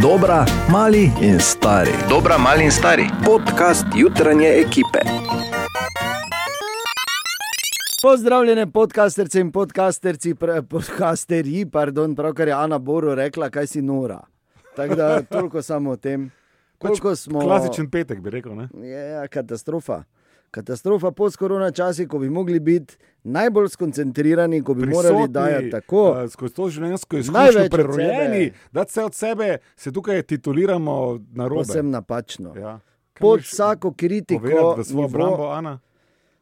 Dobra, mali in stari. Dobra, mali in stari. Podcast jutranje ekipe. Pozdravljene podcasterce in podcasterci, pre- podcasterji, pardon, pravkar je Ana Boro rekla, kaj si nora. Tako da toliko samo o tem. Koliko smo... Klasičen petek bi rekel. Ne? Je ja, katastrofa. Katastrofa post-korona časi, ko bi mogli biti najbolj skoncentrirani, ko bi morali dajati tako. uh, skozi to življenjsko izkušnjo od prerojeni, sebe. da se od sebe se tukaj tituliramo na robe. Povsem napačno. Ja. Kaj Pod vsako kritiko, povedati v svojo nivo, obrambo, Ana?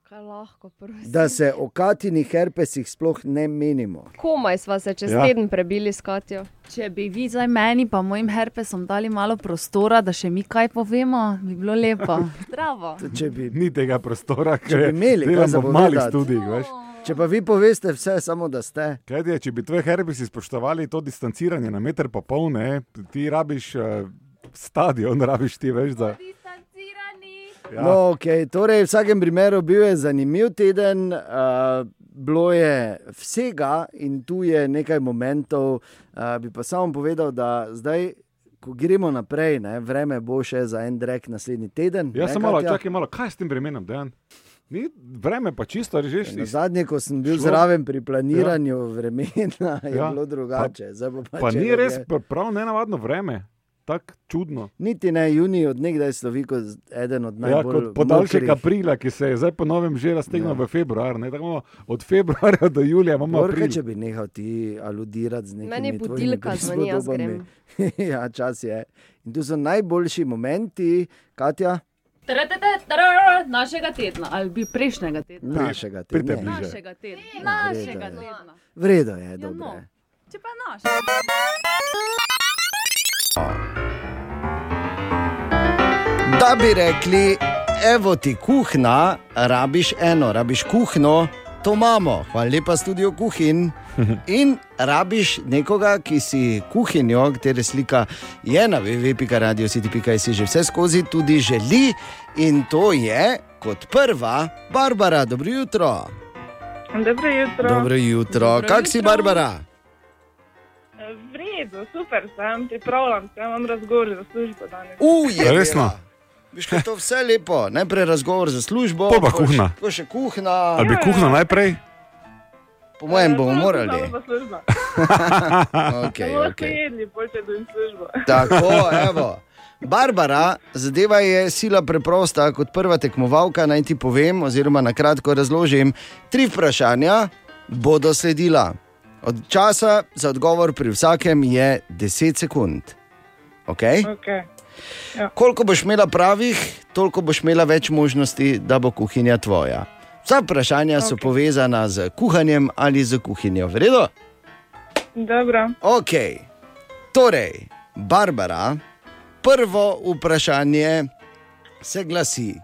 Kaj lahko, prosim. da se o Katinih herpesih sploh ne menimo. Komaj smo se čez Ja. teden prebili s Katjo. Če bi vi zdaj meni, pa mojim herpesom dali malo prostora, da še mi kaj povemo, bi bilo lepo. Zdravo. Če bi, Ni tega prostora, Če ker bi imeli v malih povedati. študijih. veš. če pa vi poveste vse, samo da ste. Kaj je, če bi tvoji herbisi spoštovali to distanciranje na meter pa pol, ne, ti rabiš uh, stadion, rabiš ti več za. Ja. No, okay. torej, v vsakem primeru bil je zanimiv teden, uh, bilo je vsega in tu je nekaj momentov. Uh, bi pa samo povedal, da zdaj, ko gremo naprej, ne, vreme bo še za en drek naslednji teden. Jaz ne, sem malo, čakaj malo, kaj je s tem vremenom, dejan? Ni vreme pa čisto, režeš. Na zadnje, ko sem bil šlo- zraven pri planiranju ja. vremena, je Ja. ja. bilo drugače. Bo Pa če ni je- res pr- prav nenavadno vreme, tako čudno. Niti ne junij, od nekdaj slovi kot eden od Ja, najbolj kot podaljšek mokrih. aprila, ki se je zdaj po novem že raztegnil Ja. ja. v februar. Ne, tako imamo od februarja do julija imamo Borka, april. če bi nehal ti aludirati z nekimi Meni budilka zvoni, jaz prispodobami. ja, čas je. In tu so najboljši momenti, Katja, Našega tedna, ali bi prejšnjega tedna. našega tedna. bliže. Našega tedna. Ja, Našega tedna. V redu je, Ja, dobro. no. Če pa naš. Da bi rekli, evo ti kuhna, rabiš eno, rabiš kuhno, to imamo, hvala lepa studio kuhin. In rabiš nekoga, ki si kuhinjo, katere slika je na www.radiositi.js že vse skozi tudi želi. In to je kot prva Barbara, dobro jutro. Dobro jutro. Dobro jutro. Dobro Kak si, jutro. Barbara? V redu, super sem, pripravljam se, imam razgovor za službo danes. Uje, Resno? Viš, kaj je to vse lepo. Najprej razgovor za službo, Pol pa kuhna. Ko še kuhna, Ali bi Ja, kuhno ja. najprej? po mojem bomo morali. Okay, okay. jedli, če dojem službo. Tako, evo. Barbara, zadeva je sila preprosta. Kot prva tekmovalka naj ti povem, oziroma na kratko razložim. Tri vprašanja bodo sledila. Od časa za odgovor pri vsakem je 10 sekund. Okay? Okay. Koliko boš imela pravih, toliko boš imela več možnosti, da bo kuhinja tvoja. Vsa vprašanja so Okej. povezana z kuhanjem ali z kuhinjo. V redu? Dobro, Ok, torej, Barbara, prvo vprašanje se glasi: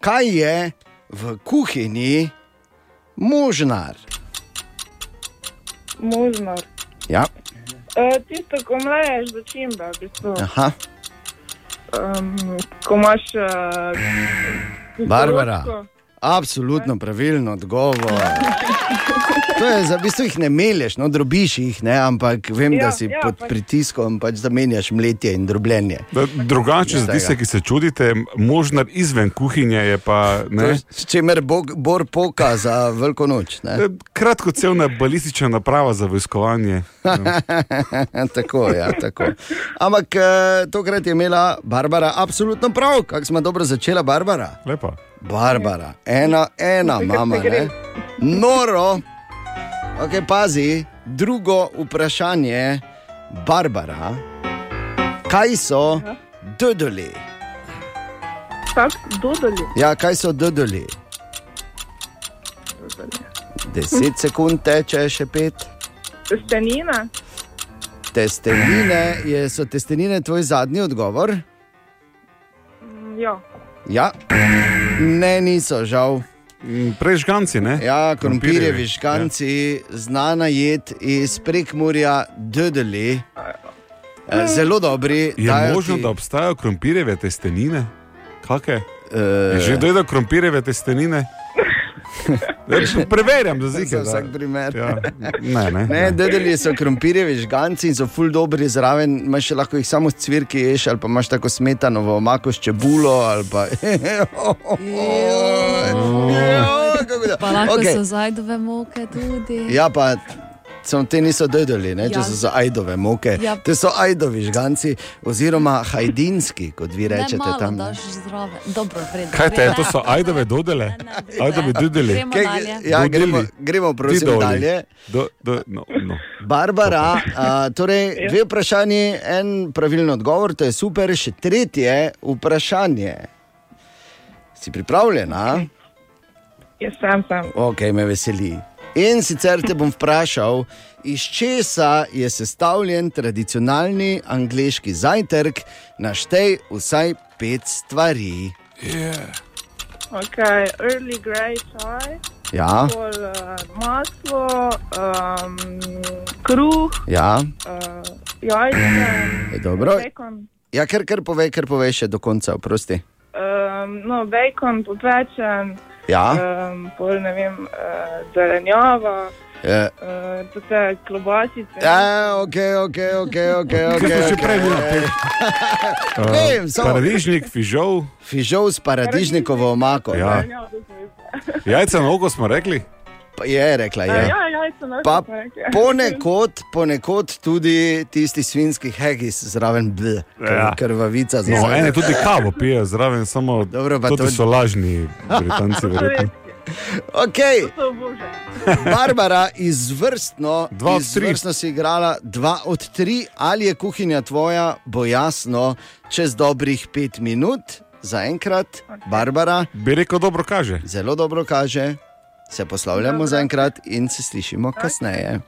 Kaj je v kuhinji možnar? Možno. Ja, E, tisto, ko mleješ začimbe, v bistvu. aha, Um, ko imaš. Uh, Barbara. Absolutno pravilno odgovor. To je, za v bistvu jih ne meleš, no, drobiš jih, ne, ampak vem, da Ja, si ja, pod pač. pritiskom, pač zamenjaš mletje in drobljenje. Da, drugače, Ja, za tiste, ki se čudite, možnar izven kuhinje je pa ne, S čimer Bog, Bor poka za veliko noč. Ne? eh, kratkocevna balistična naprava za vojskovanje. tako, ja, tako. Ampak eh, tokrat je imela Barbara absolutno prav, kako smo dobro začela, Barbara. Lepa. Barbara, ena, ena, mama, ne? Noro. Ok, pazi, drugo vprašanje, Barbara. Kaj so dodoli? Ja, kaj so dodoli? Deset sekund teče, še pet. Testenina? Testenine, je, so testenine tvoj zadnji odgovor? Mm, Ja. Ja, ne, niso, žal. Mm, Prežganci, ne? Ja, krompirjevi Krompirjevi, škanci, znana jed iz prekmurja Dudley. Eh, Zelo dobri. Je možno, ti, da obstajajo krompirjeve testenine? Kakšne? eh, Je že dojedel krompirjeve testenine? Preverjam, da Za zike. vsak primer. Ja. Ne, ne. Ne, dedeli so krompirjevi žganci in so ful dobri zraven, imaš še lahko jih samo s cvirki ješ, ali pa imaš tako smetanovo omako s čebulo. ali Pa, Joj, kako da- Pa lahko Okej. okay. so zajdove moke tudi. Ja, pa samo te niso dedeli, ne, če Ja. so za ajdove moke. Ja. Te so ajdovi žganci, oziroma hajdinski, kot vi Ne, rečete malo tam. daš zraven. Dobro, vredno. Kaj te je, to so ajdove dodele? Ajdove dudeli. Gremo Kaj, ja, Dodeli. gremo, gremo prosim Didoli. dalje. Do, do, no, no. Barbara, a, torej dve vprašanji, en pravilen odgovor, to je super, še tretje vprašanje. Si pripravljena? Jaz sem sam. Ok, me veseli. In sicer te bom vprašal, iz česa je sestavljen tradicionalni angliški zajtrk, naštej vsaj pet stvari. Ok, early grey čaj, Ja, pol uh, maslo, um, kruh, ja, uh, jajce, je dobro. bacon. Ja, ker kar povej, kar povej še do konca, prosti. Um, no, bacon popečen, Ja, um, pol ne vem, uh, zelenjava, je. uh, te klobasice. Ja, ok, ok, ok, ok. Kaj okay, smo že prej na tem? Vem, samo- Paradižnik, fižol, Fižol s paradižnikovo omako. Ja. ne? To jajca na oko smo rekli. Je rekla, Ja, je. ja, jajce, no, Pa ponekod, ponekod tudi tisti svinski hegis zraven, bleh, Ja. krvavica No, zraven. ene tudi kavo pijejo zraven, samo Dobro, pa to to- so lažni Britanci, verjetno. Okay. Barbara, izvrstno, Dva izvrstno si igrala dva od tri, ali je kuhinja tvoja, bo jasno čez dobrih pet minut. Zaenkrat, Barbara, Bi rekel, dobro kaže. zelo dobro kaže. Se poslavljamo zaenkrat in se slišimo kasneje.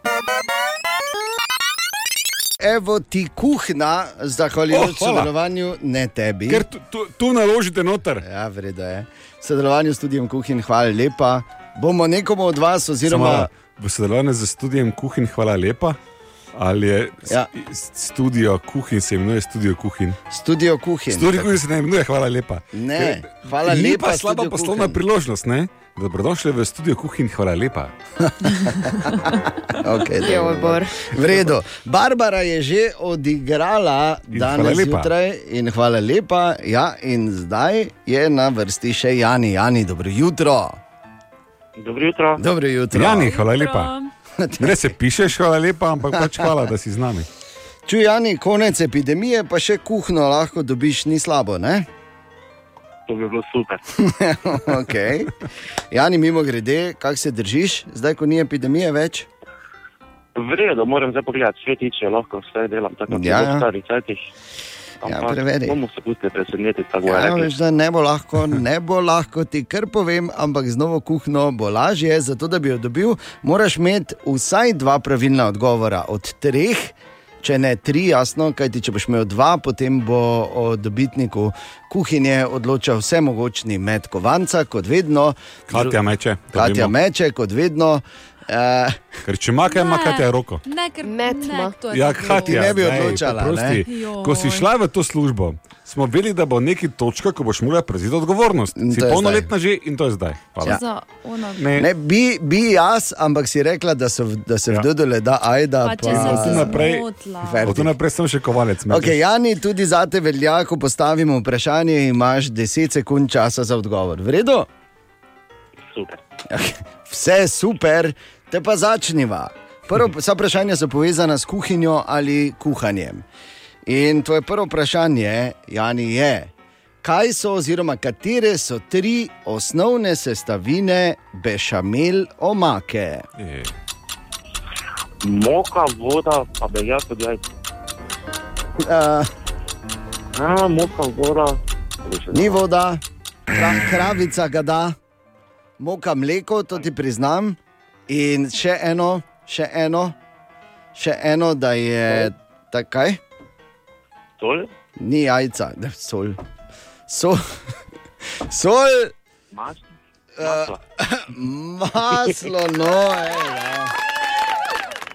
Evo ti kuhna, zahvaljujoč Oh, hvala. sodelovanju, ne tebi. Ker tu, tu, tu naložite noter. Ja, vredno je. Sodelovanju s studijem kuhin, hvala lepa. Bomo nekomu od vas, oziroma Samo v sodelovanju z studijem kuhin, hvala lepa. Ali je Ja. studio kuhin, se imenuje studio kuhin. studio kuhin. Studio kuhin se ne imenuje, hvala lepa. Ne, hvala lepa. pa slaba Studio poslovna Kuhin. priložnost, ne? Dobrodošli v studio kuhin, hvala lepa. Okay, Joj, Bor. V redu. Barbara je že odigrala In danes lepa. zjutraj in hvala lepa. Ja, in zdaj je na vrsti še Jani. Jani, dobro jutro. Dobro jutro. Dobro jutro. Jani, hvala lepa. Ne se pišeš, hvala lepa, ampak pač hvala, da si z nami. Čuj, Jani, konec epidemije, pa še kuhno lahko dobiš, ni slabo, ne? To bi bilo super. okay. Jani, mimo grede, kako se držiš, zdaj, ko ni epidemije več? V redu, moram zdaj pogledati, svetiče, lahko vse delam tako kot Ja, ja, ja. v starih časih. Ja, preveri. bomo se pustili presenetiti, tako Ja, ja, veš, da ne bo lahko, ne bo lahko ti kar povem, ampak z novo kuhno bo lažje. Zato, da bi jo dobil, moraš imeti vsaj dva pravilna odgovora od treh. Če ne tri, jasno, kajti če boš imel dva, potem bo o dobitniku kuhinje odločal vse mogočni med kovanca, kot vedno. Katja meče. Katja meče, kot vedno. Uh, Ker če ima kaj, ima. Katja roko. Ne, ker to je Ja, tako Katja, Ti ne bi odločala, poprosti. ne? Ko si šla v to službo, smo vedeli, da bo neki točka, ko boš morala prevzeti odgovornost. Si polnoletna že in to je zdaj. Ja. Za ono. Ne, ne, bi, bi jaz, ampak si rekla, da, so, da se Ja. v Dodole da ajda. Pa če sem tu naprej- Od tu naprej sem še kovalec. Okay, Jani, tudi za te velja, ko postavimo vprašanje, imaš 10 sekund časa za odgovor. V redu? super. Vse super, te pa začniva. Prvo, vsa vprašanja so povezana s kuhinjo ali kuhanjem. In tvoje prvo vprašanje, Jani, je, kaj so, oziroma katere so tri osnovne sestavine bešamel omake? Je. Moka, voda, pa beljak od jajc. Uh, A, moka, voda. ni voda, kra, kravica ga da, moka mleko, to ti priznam. In še eno, še eno, še eno, da je takaj. Sol, Ni jajca, da je sol. Sol, sol maslo. uh, maslo. no, ej, ja.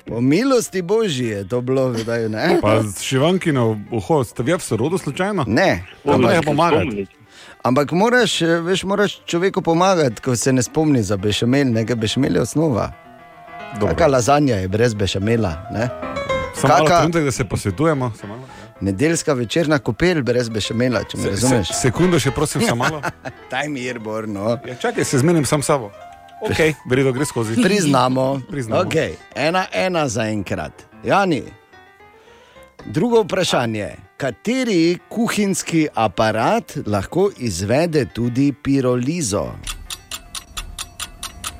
Po milosti božji je to bilo, zdaj ne. Pa šivankino uho, ste vi v sorodu slučajno? Ne, ne pomagati. Spomniti. Ampak moraš, eh, veš, moraš človeku pomagati, ko se ne spomni za bešamel, nekaj bešamel je osnova. Dobro. Kakšna lazanja je brez bešamela? Ne? Samo Kaka- trenutek, da se posvetujemo. malo. Nedeljska večerna kopel brez bešamela, če me Se, razumeš. se, sekundo še prosim, samo malo. Daj mir, Borno. Ja, čakaj, se zmenim sam sabo. Ok, verjetno gre skozi. Priznamo. Priznamo. Okay. Ena, ena za enkrat. Jani. Drugo vprašanje. Kateri kuhinjski aparat lahko izvede tudi pirolizo?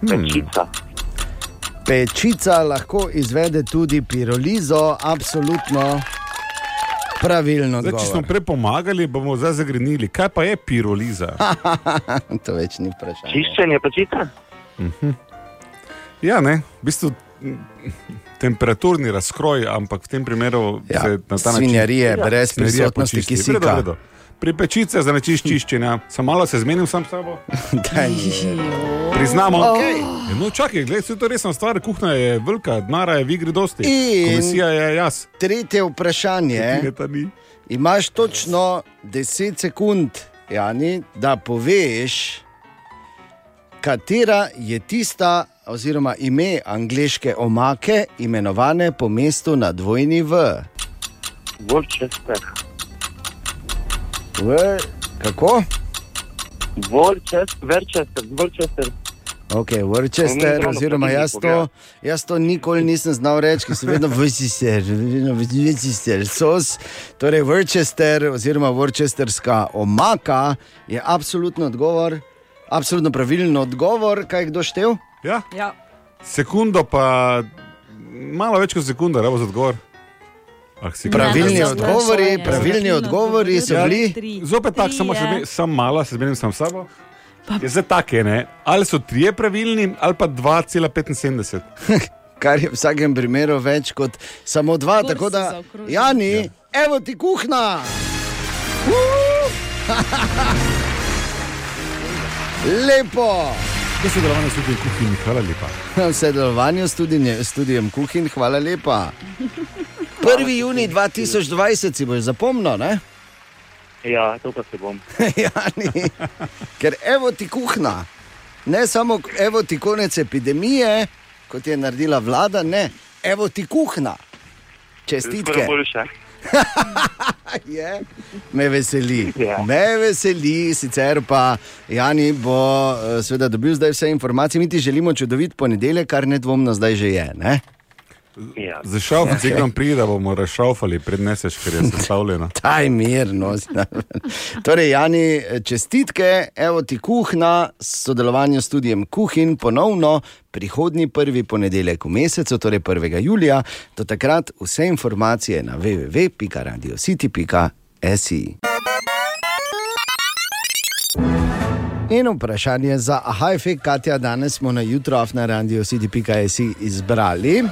Pečica. Pečica lahko izvede tudi pirolizo, absolutno pravilno. Zdaj, če smo prej pomagali, bomo zdaj zagrenili. Kaj pa je piroliza? to več ni vprašanje. Čiščenje pečice? Ja, ne, v bistvu temperaturni razkroj, ampak v tem primeru Ja, se na ta način svinjarije brez svinjarija prisotnosti počisti. kisika. V redu, v redu. Pri pečici za načiš čiščenja, samo malo se zmenim sam s sabo. Daj. Priznamo. Okej. Ja, No, čakaj, gledaj, vse to je resna stvar, kuhna je velika, denara je v igri dosti. In- Komisija je jaz. Tretje vprašanje. Imaš točno 10 sekund, Jani, da poveš, katera je tista, oziroma ime angliške omake, imenovane po mestu na dvojni V. Worcester. v kako? Worcester, Worcester, Worcester. Ok, Worcester, oziroma jaz to, jaz to nikoli nisem znal reči, ker sem vedno Worcester, vedno Worcester, sos. Torej, Worcester, oziroma Worcesterska omaka je absolutno odgovor, absolutno pravilen odgovor, kaj kdo štev. Ja, Ja. sekundo pa malo več kot sekunda, da bo za odgovor. Ah, Pravilni odgovori, pravilni odgovori so Ja. bili. Zopet tako, samo še samo malo, se zmenim sam s sabo. Je zdaj take, ne? Ali so trije pravilni, ali pa 2,75. Kar je v vsakem primeru več kot samo dva. Gor Tako da. Jani, ja. evo ti kuhna. Lepo. To se delovanje tudi v kuhinji, hvala lepa. V sodelovanju s studije- studijem Kuhin, hvala lepa. 1. juni 2020 si boš zapomnil, ne? Ja, to pa se bom. Jani, ker evo ti kuhna. Ne samo evo ti konec epidemije, kot je naredila vlada, ne, evo ti kuhna. Čestitke. Je, me veseli. Ja. Me veseli, sicer pa Jani bo eh, seveda dobil zdaj vse informacije. Mi ti želimo čudovit ponedeljek, kar nedvomno zdaj že je. Ne? Ja. Za šalf, če nam pride, da bomo razšalfali, predneseš, ker je sestavljena. Taj mirno. torej, Jani, čestitke, evo ti kuhna, s sodelovanjem s studijem Kuhin, ponovno prihodnji prvi ponedeljek v mesecu, torej 1. julija. Do takrat vse informacije na www.radiositi.si. In vprašanje za Ahajfek, Katja, danes smo na jutro na radio city.si izbrali.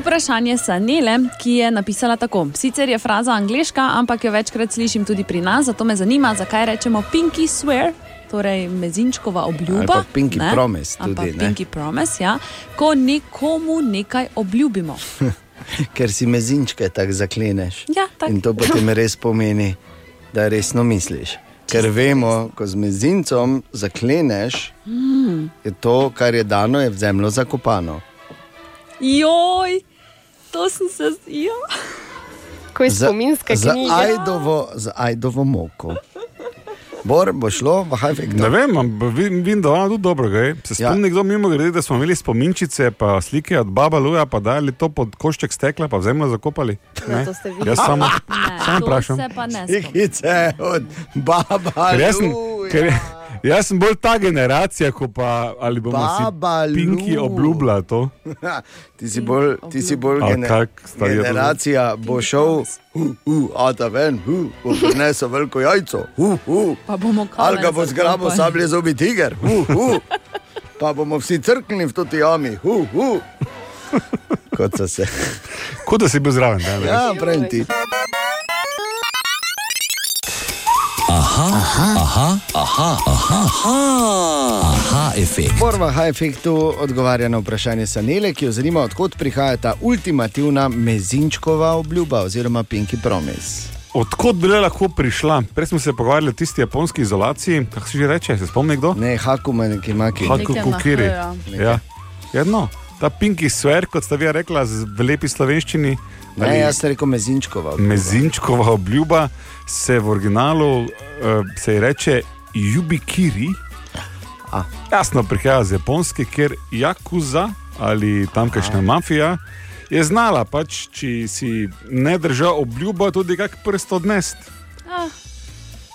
Vprašanje Sanele, ki je napisala tako. Sicer je fraza angliška, ampak jo večkrat slišim tudi pri nas, zato me zanima, zakaj rečemo pinky swear. Torej, mezinčkova obljuba. Ali pa pinky ne? promise tudi, ne? Pinky promise, ja. Ko nekomu nekaj obljubimo. Ker si mezinčke tako zakleneš. Ja, tako. In to potem res pomeni, da resno misliš. Ker vemo, ko z mezincem zakleneš, Mm. je to, kar je dano, je v zemljo zakopano. Joj, to sem se zdela. Ko iz spominske za, knjige. ajdovo, za ajdovo moko. Bor bo šlo, vahaj Ne vek. vem, ampak vi- vidim, da vam tudi dobro gre. Se Ja. spomnim, kdo mimo grede, da smo imeli spominčice, pa slike od Baba Luja, pa dali to pod košček stekla, pa v zemljo zakopali. Ne? to ste vi. Jaz samo, Ne, samo to vprašam. se pa ne spomnim. Ikice od baba. Ker jaz sem, Luja. ker, jaz sem bolj ta generacija, ko pa ali bomo Baba si Pinki Lu. obljubila to. Ti si bolj, ti si bolj gener, kak generacija, bo šel, uh, uh, a ta ven, uh, bo prinesel veliko jajco. Uh, uh. Pa bomo Ali ga bo zgrabil zakopali. sablje zobi tiger, uh, uh. pa bomo vsi crknili v toti jami. Uh, uh. Kot so se. Kot da si bil zraven. Da, ja. Ja, pravim ti. Aha, efekt. Borva Hajfektu odgovarja na vprašanje Sanele, ki jo zanima, odkot prihaja ta ultimativna mezinčkova obljuba oziroma Pinky Promise. Odkot bi le lahko prišla? Prej smo se pogovarjali o tisti japonski izolaciji. Kako se že reče, se spomni kdo? Ne, hakuma neki maki. Haku Nekaj na kukiri. H, ja. Ja. Jedno, ta pinki sver, kot sta vi rekla z- v lepi slovenščini. Ne, ali jaz sem rekel mezinčkova. obljuba. Mezinčkova obljuba se v originalu uh, se ji reče Jubikiri. A. Jasno, prihaja z Japonske, kjer Jakuza ali tamkajšnja mafija je znala, pač, če si ne držal obljuba, tudi kak prst odnest.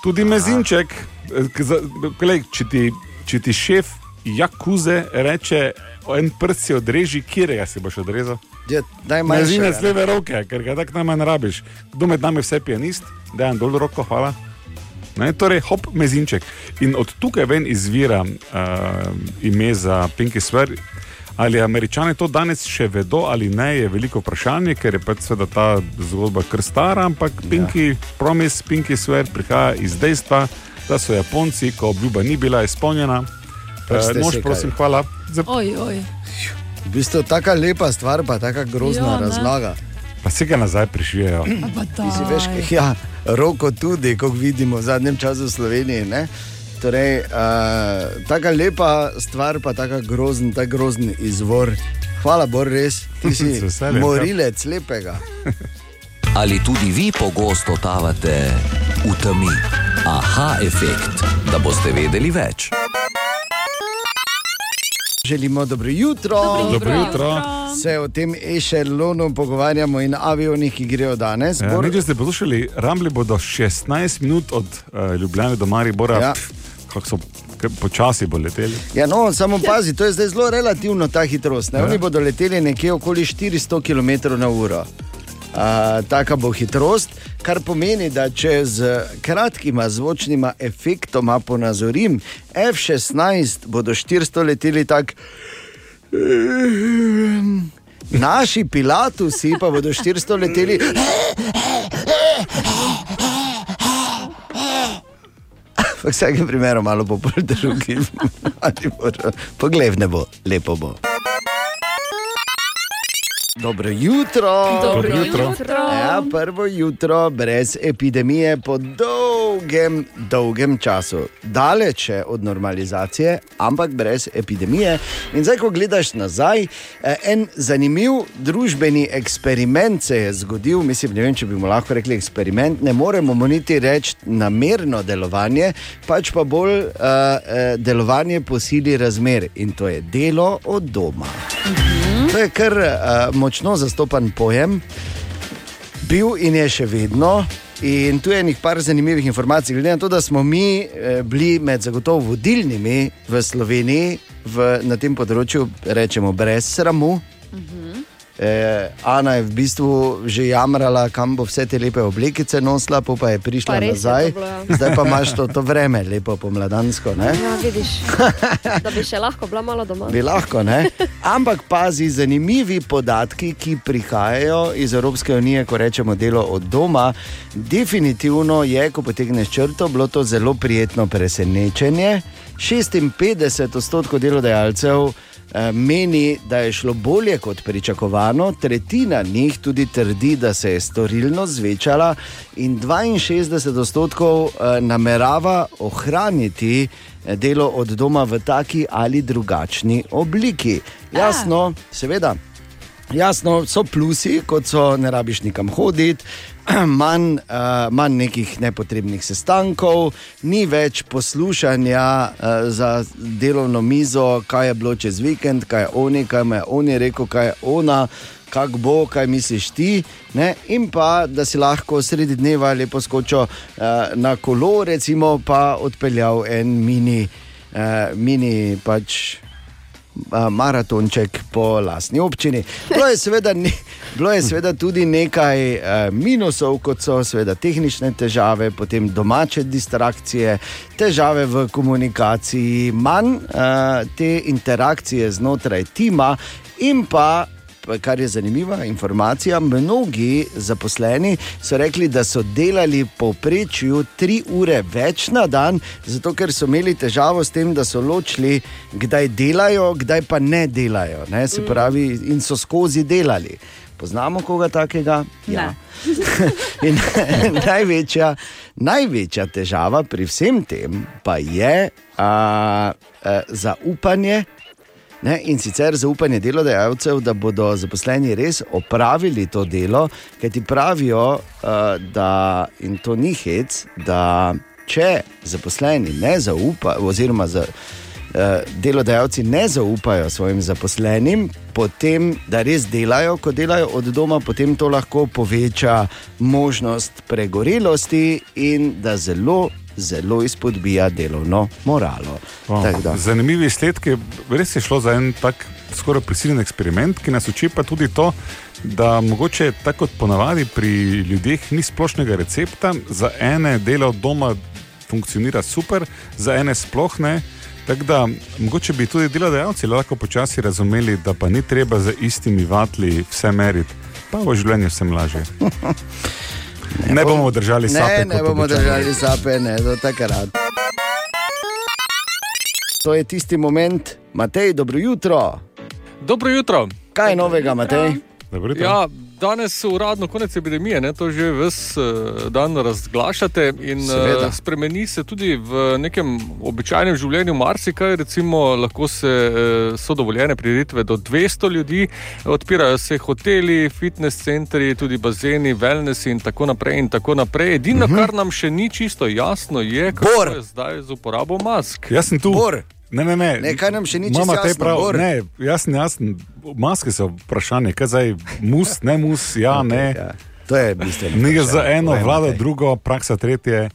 Tudi mezinček, eh, k- za- glej, če, ti, če ti šef Jakuze reče, en prst si odreži, kjerega si boš odrezal? Ja, najmanjše, Mezinec ne. leve roke, ker ga tako najmanj rabiš. Kdo med nami vse pianist, da je dol roko, hvala. Ne, torej, hop, mezinček. In od tukaj ven izvira uh, ime za Pinky Swear. Ali američani to danes še vedo ali ne, je veliko vprašanje, ker je pač seveda ta zgodba kar stara, ampak Pinky ja. Promise, Pinky Swear prihaja iz dejstva, da so Japonci, ko obljuba ni bila izpolnjena, Prste uh, mož, sekali. prosim, hvala. Za... Oj, oj. V bistvu taka lepa stvar, pa taka grozna Ja, ne. razlaga. Pa se ga nazaj prišijejo. Veš, kaj- ja, roko tudi, kot vidimo v zadnjem času v Sloveniji. Ne? Torej, uh, tako lepa stvar, pa tako grozen, ta grozen izvor. Hvala, Bor, res, ti si ja. morilec lepega. Ali tudi vi pogosto tavate v temi? Aha, efekt, da boste vedeli več. Želimo dobro jutro. Dobro jutro. Se o tem ešelonu pogovarjamo in avionih, ki grejo danes. Ja, Bor, ne, če ste poslušali, Rambli bodo 16 minut od uh, Ljubljana do Maribora, Ja. ja. kako so počasi bo leteli. Ja, no, samo pazi, to je zdaj zelo relativno ta hitrost. Ne? Ja. Oni bodo leteli nekje okoli 400 km na uro. Uh, taka bo hitrost, kar pomeni, da če z kratkima zvočnima efektoma ponazorim, F-16 bodo 400 leteli tako. Naši pilatusi pa bodo 400 leteli. V vsakem primeru malo po drugi. Poglej, ne bo, lepo bo. Dobro jutro. Dobro Dobro jutro. jutro. Ja, prvo jutro brez epidemije po dolgem, dolgem času. Daleče od normalizacije, ampak brez epidemije. In zdaj, ko gledaš nazaj, eh, en zanimiv družbeni eksperiment se je zgodil. Mislim, ne vem, če bi mu lahko rekli eksperiment. Ne moremo mu niti reči namerno delovanje, pač pa bolj uh, delovanje po sili razmer in to je delo od doma. To je kar uh, močno zastopan pojem, bil in je še vedno. In tu je nekaj zanimivih informacij. Glede na to, da smo mi eh, bili med zagotovo vodilnimi v Sloveniji v, na tem področju, rečemo brez sramu. Eh, Ana je v bistvu že jamrala, kam bo vse te lepe oblekice nosila, pa, pa je prišla Pa je nazaj. to bilo, ja. Zdaj pa imaš to, to vreme, lepo pomladansko. Ne? Ja, vidiš, da bi še lahko bila malo doma. Bi lahko, ne? Ampak pazi, zanimivi podatki, ki prihajajo iz Evropske unije, ko rečemo delo od doma. Definitivno je, ko potegneš črto, bilo to zelo prijetno presenečenje. 56 odstotkov delodajalcev meni, da je šlo bolje kot pričakovano, tretjina njih tudi trdi, da se je storilnost zvečala, in 62 odstotkov eh, namerava ohraniti eh, delo od doma v taki ali drugačni obliki. Jasno, seveda. Jasno, so plusi, kot so ne rabiš nikam hoditi, manj, uh, manj nekih nepotrebnih sestankov, ni več poslušanja uh, za delovno mizo, kaj je bilo čez vikend, kaj je oni, kaj je oni rekel, kaj je ona. Kako bo, kaj misliš ti, ne? in pa da si lahko sredi dneva lepo skočil uh, na kolo, recimo pa odpeljal en mini, uh, mini pač maratonček po lastni občini. Bilo je seveda, ni, bilo je seveda tudi nekaj minusov, kot so seveda tehnične težave, potem domače distrakcije, težave v komunikaciji, manj te interakcije znotraj tima in pa kar je zanimiva informacija, mnogi zaposleni so rekli, da so delali povprečju tri ure več na dan, zato ker so imeli težavo s tem, da so ločili, kdaj delajo, kdaj pa ne delajo. Ne? Se pravi, in so skozi delali. Poznamo koga takega? Ja. Največja, največja težava pri vsem tem pa je a, a, zaupanje. Ne, in sicer zaupanje delodajalcev, da bodo zaposleni res opravili to delo, ker ti pravijo, uh, da in to ni hec, da če zaposleni ne zaupajo, oziroma za, uh, delodajalci ne zaupajo svojim zaposlenim, potem da res delajo, ko delajo od doma, potem to lahko poveča možnost pregorelosti in da zelo. Zelo izpodbija delovno moralo. Da. Zanimivi izsledki, res je šlo za en tak skoraj prisiljen eksperiment, ki nas uči pa tudi to, da mogoče tako kot ponavadi pri ljudeh ni splošnega recepta, za ene delo od doma funkcionira super, za ene sploh ne. Tako da mogoče bi tudi delodajalci lahko počasi razumeli, da pa ni treba z istimi vatli vse meriti, pa v življenju vsem lažje. Ne, ne bomo držali sape. Ne, ne kot bomo običajno. držali sape, ne, do takrat. To je tisti moment, Matej, dobro jutro. Dobro jutro. Kaj je novega, Matej? Dobro jutro. Ja, danes uradno konec epidemije, ne, to že ves uh, dan razglašate in Seveda. uh, spremeni se tudi v nekem običajnem življenju marsikaj. Recimo, lahko se uh, so dovoljene prireditve do 200 ljudi, odpirajo se hoteli, fitness centri, tudi bazeni, wellness in tako naprej. In tako naprej. Edino, uh -huh. kar nam še ni čisto jasno, je, kako Mhm. Bor. je zdaj z uporabo mask. Jaz sem tu. Bor. Ne, ne, ne. Ne, kaj nam še ni čisto jasno, prav, Bor? ne, jasen, jasen. Maske so vprašanje, kaj zdaj, mus, ne mus, ja, okay, ne. Ja, to je bistveno. Nekaj za eno, Matej. drugo, praksa tretje.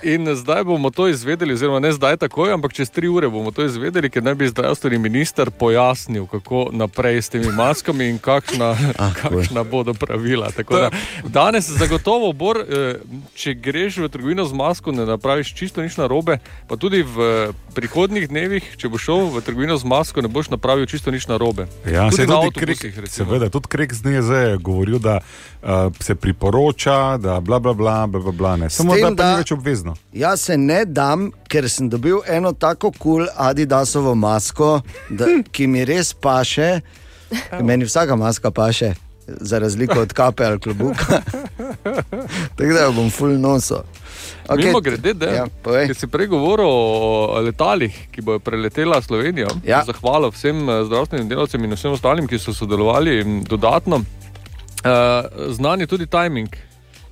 In zdaj bomo to izvedeli, oziroma ne zdaj takoj, ampak čez tri ure bomo to izvedeli, ker naj bi zdravstveni minister pojasnil, kako naprej s temi maskami in kakšna, Ah, kakšna bodo pravila. Tako Da, danes zagotovo, Bor, eh, če greš v trgovino z masko, ne napraviš čisto nič narobe, pa tudi v prihodnjih dnevih, če boš šel v trgovino z masko, ne boš napravil čisto nič narobe. Ja, tudi se na tudi avtobusih. seveda, tudi Krek z NZ je govoril, da uh, se priporoča, da bla bla bla, bla, bla, bla ne. Samo tem, da da- ni več obvezno. Jaz se ne dam, ker sem dobil eno tako kul cool Adidasovo masko, da, ki mi res paše. Meni vsaka maska paše, za razliko od kape ali klobuka. Tako da jo bom full noso. Okay. Mimo grede, da Ja, povej. si prej govoril o letalih, ki bodo preletela Slovenijo. Ja. Zahvala vsem eh, zdravstvenim delavcem in vsem ostalim, ki so sodelovali m, dodatno. Uh, znan je tudi timing.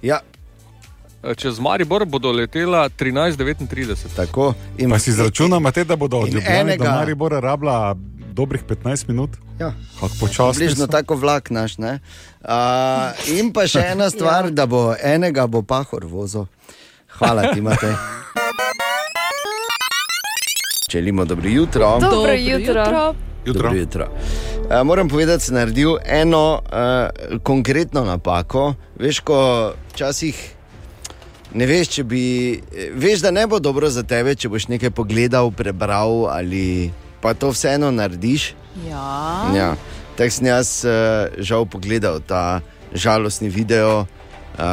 Ja, Čez Maribor bodo letela 13:39. tako. In, Pa si izračunamo, da bodo od Ljubljana do enega- Maribora rabila dobrih 15 minut. Ja. Približno tako vlak naš. ne. Uh, in pa še ena stvar, ja. da bo enega bo pahor vozil. Hvala ti, Matej. Želimo dobro jutro. Dobro Dobro jutro. jutro. Jutro. Dobro jutro. Uh, moram povedati, da sem naredil eno uh, konkretno napako. Veš, ko včasih ne veš, če bi. eh, Veš, da ne bo dobro za tebe, če boš nekaj pogledal, prebral ali pa to vseeno narediš. Ja. Ja. Tako sem jaz uh, žal pogledal ta žalostni video, uh,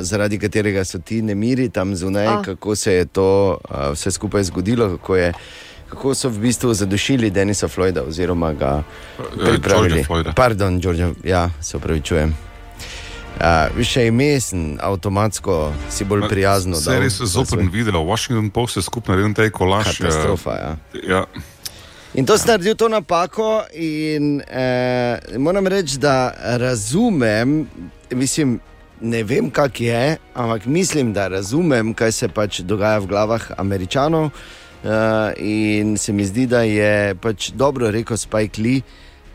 zaradi katerega so ti nemiri tam zunaj, Ah. kako se je to uh, vse skupaj zgodilo, kako, je, kako so v bistvu zadušili Denisa Floyda oziroma ga pripravili. Floyda. Pardon, George, ja, se upravičujem. Uh, še ime sem avtomatsko si bolj prijazno. Se je res zoprn video. Washington Post je skupaj naredil ta kolaž. eh, Katastrofa, ja. Ja. In to sem naredil to napako, in eh, moram reči, da razumem, mislim, ne vem, kak je, ampak mislim, da razumem, kaj se pač dogaja v glavah američanov. Uh, in se mi zdi, da je pač dobro rekel Spike Lee,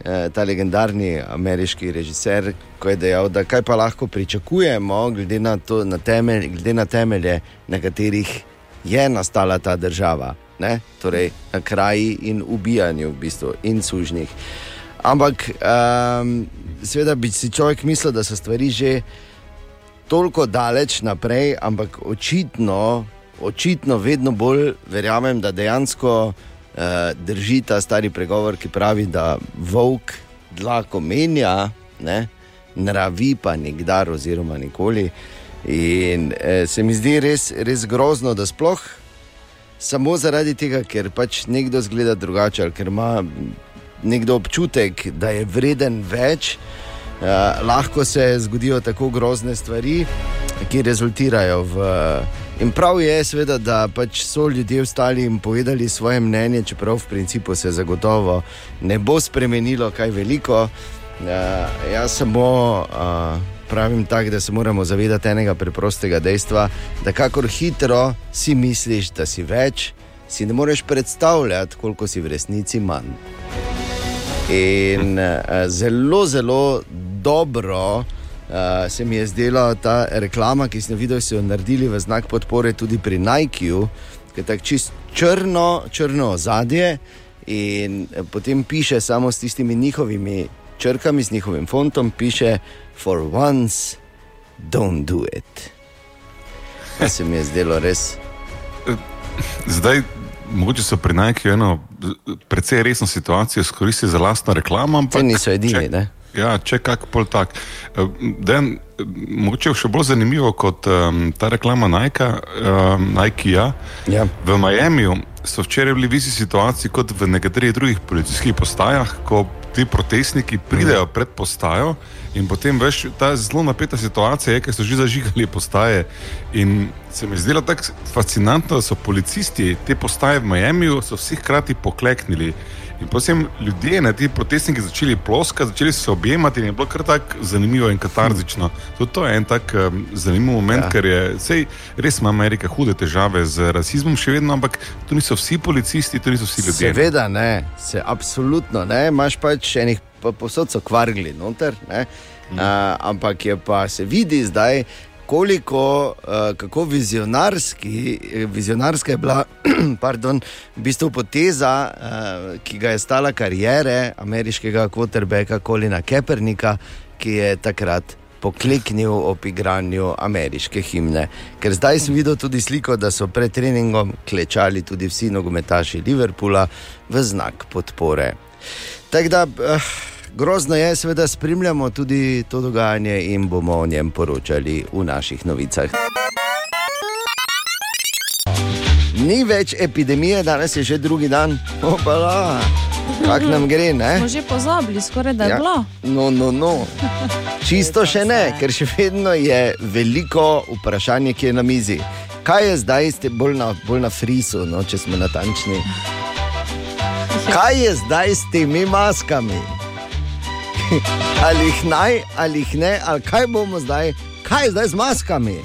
ta legendarni ameriški režiser, ko je dejal, da kaj pa lahko pričakujemo, glede na, to, na, temelj, glede na temelje, na katerih je nastala ta država, ne? torej na kraji in ubijanju, v bistvu, in sužnjih. Ampak, um, seveda bi si človek mislil, da so stvari že toliko daleč naprej, ampak očitno, očitno vedno bolj verjamem, da dejansko drži ta stari pregovor, ki pravi, da volk dlako menja, ne, nravi pa nikdar, oziroma nikoli. In eh, se mi zdi res, res grozno, da sploh samo zaradi tega, ker pač nekdo zgleda drugače, ali ker ima nekdo občutek, da je vreden več, eh, lahko se zgodijo tako grozne stvari, ki rezultirajo v. In prav je, seveda, da pač so ljudje ostali in povedali svoje mnenje, čeprav v principu se zagotovo ne bo spremenilo kaj veliko. Uh, jaz samo uh, pravim tako, da se moramo zavedati enega preprostega dejstva, da kakor hitro si misliš, da si več, si ne moreš predstavljati, koliko si v resnici manj. In uh, zelo, zelo dobro uh, se mi je zdela ta reklama, ki sem jo videl, so jo naredili v znak podpore tudi pri Nikeu, ki je tako čist črno, črno ozadje. In eh, potem piše samo s tistimi njihovimi črkami, s njihovim fontom, piše: For once, don't do it. To se mi je zdelo res. Zdaj, mogoče so pri Nike eno precej resno situacijo izkoristili za lastno reklamo. Ampak, Saj niso edini, če, ne? Ja, če kak pol tak. Eh, Den, mogoče še bolj zanimivo kot um, ta reklama Nike, um, Nike ja. Ja. V Miamiju so včeraj bili v isti situaciji kot v nekaterih drugih policijskih postajah, ko ti protestniki pridejo pred postajo in potem veš, ta zelo napeta situacija je, ker so že zažigali postaje. In se mi je zdelo tako fascinantno, da so policisti te postaje v Miamiju so vsi hkrati pokleknili. In potem ljudje, ne, ti protestniki začeli ploskati, začeli se objemati in je bilo kar tako zanimivo in katarzično. Tudi to je en tak um, zanimiv moment, Ja. ker je, sej, res ima Amerika hude težave z rasizmom še vedno, ampak to niso vsi policisti, to niso vsi ljudje. Seveda ne, se absolutno ne, imaš pač enih posod so kvargli noter, ne, mm. uh, ampak je pa se vidi zdaj. Koliko, uh, kako vizionarski, vizionarska je bila, pardon, v bistvu poteza, uh, ki ga je stala karijere ameriškega quarterbacka Kolina Kepernika, ki je takrat pokleknil ob igranju ameriške himne. Ker zdaj sem videl tudi sliko, da so pred treningom klečali tudi vsi nogometaši Liverpoola v znak podpore. Tako da. Uh, Grozno je, seveda, spremljamo tudi to dogajanje in bomo o njem poročali v naših novicah. Ni več epidemije, danes je že drugi dan, opala, kako nam gre, ne? Smo že pozabili, skoraj da je ja. bilo. No, no, no. Čisto še ne, ker še vedno je veliko vprašanje, ki je na mizi. Kaj je zdaj, ste bolj na, bolj na frisu, no, če smo natančni? Kaj je zdaj s temi maskami? ali jih naj, ali jih ne, ali kaj bomo zdaj, kaj je zdaj z maskami?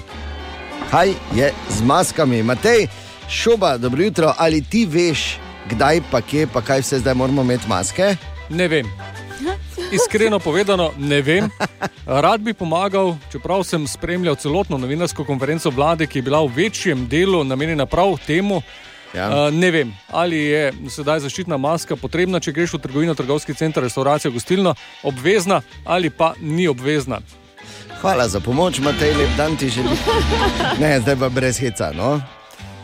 Kaj je z maskami? Matej, šoba, dobro jutro, ali ti veš, kdaj pa kje, pa kaj vse zdaj moramo imeti maske? Ne vem. Iskreno povedano, ne vem. Rad bi pomagal, čeprav sem spremljal celotno novinarsko konferenco vlade, ki je bila v večjem delu namenjena prav temu. Ja. Uh, ne vem, ali je sedaj zaščitna maska potrebna, če greš v trgovino, trgovski center, restavracijo, gostilno, obvezna ali pa ni obvezna. Hvala za pomoč, Matej, lep dan ti želim. Ne, zdaj pa brez heca. No?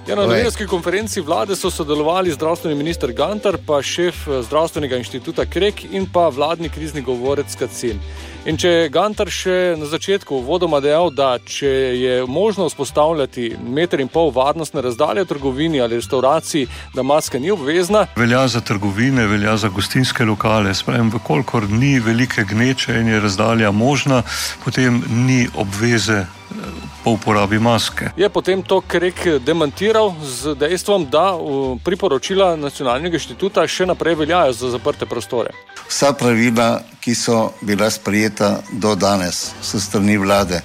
Ja, na novinarski konferenci vlade so sodelovali zdravstveni minister Gantar, pa šef eh, zdravstvenega inštituta Krek in pa vladni krizni govorec Kacin. In če je Gantar še na začetku vodoma dejal, da če je možno vzpostavljati meter in pol varnostne razdalje v trgovini ali restauraciji, da maska ni obvezna, Velja za trgovine, velja za gostinske lokale. Spravim, vkolikor ni velike gneče in je razdalja možna, potem ni obveze eh, po uporabi maske. je potem to Krek demantiral z dejstvom, da uh, priporočila nacionalnega inštituta še naprej veljajo za zaprte prostore. Vsa pravila, ki so bila sprejeta do danes s strani vlade,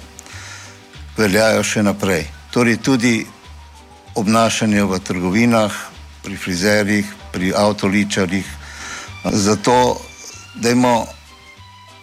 veljajo še naprej. Torej tudi obnašanje v trgovinah, pri frizerjih, pri avtoličarjih. Zato dajmo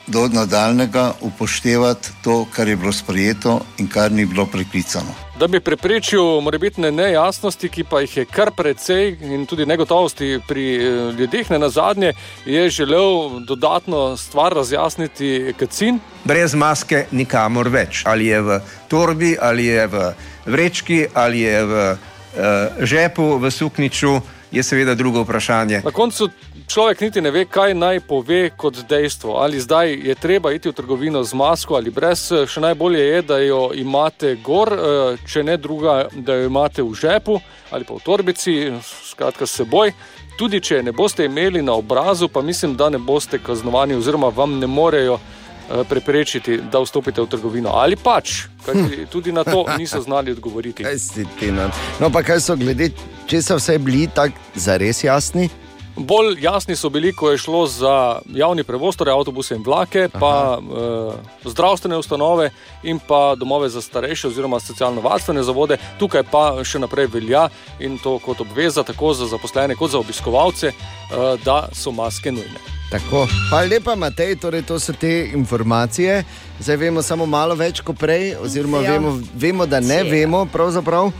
do nadaljnega upoštevati to, kar je bilo sprejeto in kar ni bilo preklicano. Da bi preprečil morebitne nejasnosti, ki pa jih je kar precej in tudi negotovosti pri eh, ljudeh, ne na zadnje, je želel dodatno stvar razjasniti Kacin. brez maske nikamor več. Ali je v torbi, ali je v vrečki, ali je v uh, žepu, v sukniču, je seveda drugo vprašanje. Na koncu Človek niti ne ve, kaj naj pove kot dejstvo. Ali zdaj je treba iti v trgovino z masko ali brez. Še najbolje je, da jo imate gor, eh, če ne druga, da jo imate v žepu ali pa v torbici, skratka s seboj. Tudi če je ne boste imeli na obrazu, pa mislim, da ne boste kaznovani, oziroma vam ne morejo eh, preprečiti, da vstopite v trgovino. Ali pač, kajti tudi na to niso znali odgovoriti. Kaj si ti na- No, pa kaj so glede, če so vse bili tako zares jasni? Bolj jasni so bili, ko je šlo za javni prevoz, torej avtobuse in vlake, pa uh, zdravstvene ustanove in pa domove za starejše oziroma socialno-varstvene zavode. Tukaj pa še naprej velja in to kot obveza, tako za zaposlene kot za obiskovalce, uh, da so maske nujne. Tako. Hvala lepa, Matej, torej to so te informacije. Zdaj vemo samo malo več kot prej, oziroma Ja. vemo, vemo, da ne Cela. vemo. pravzaprav.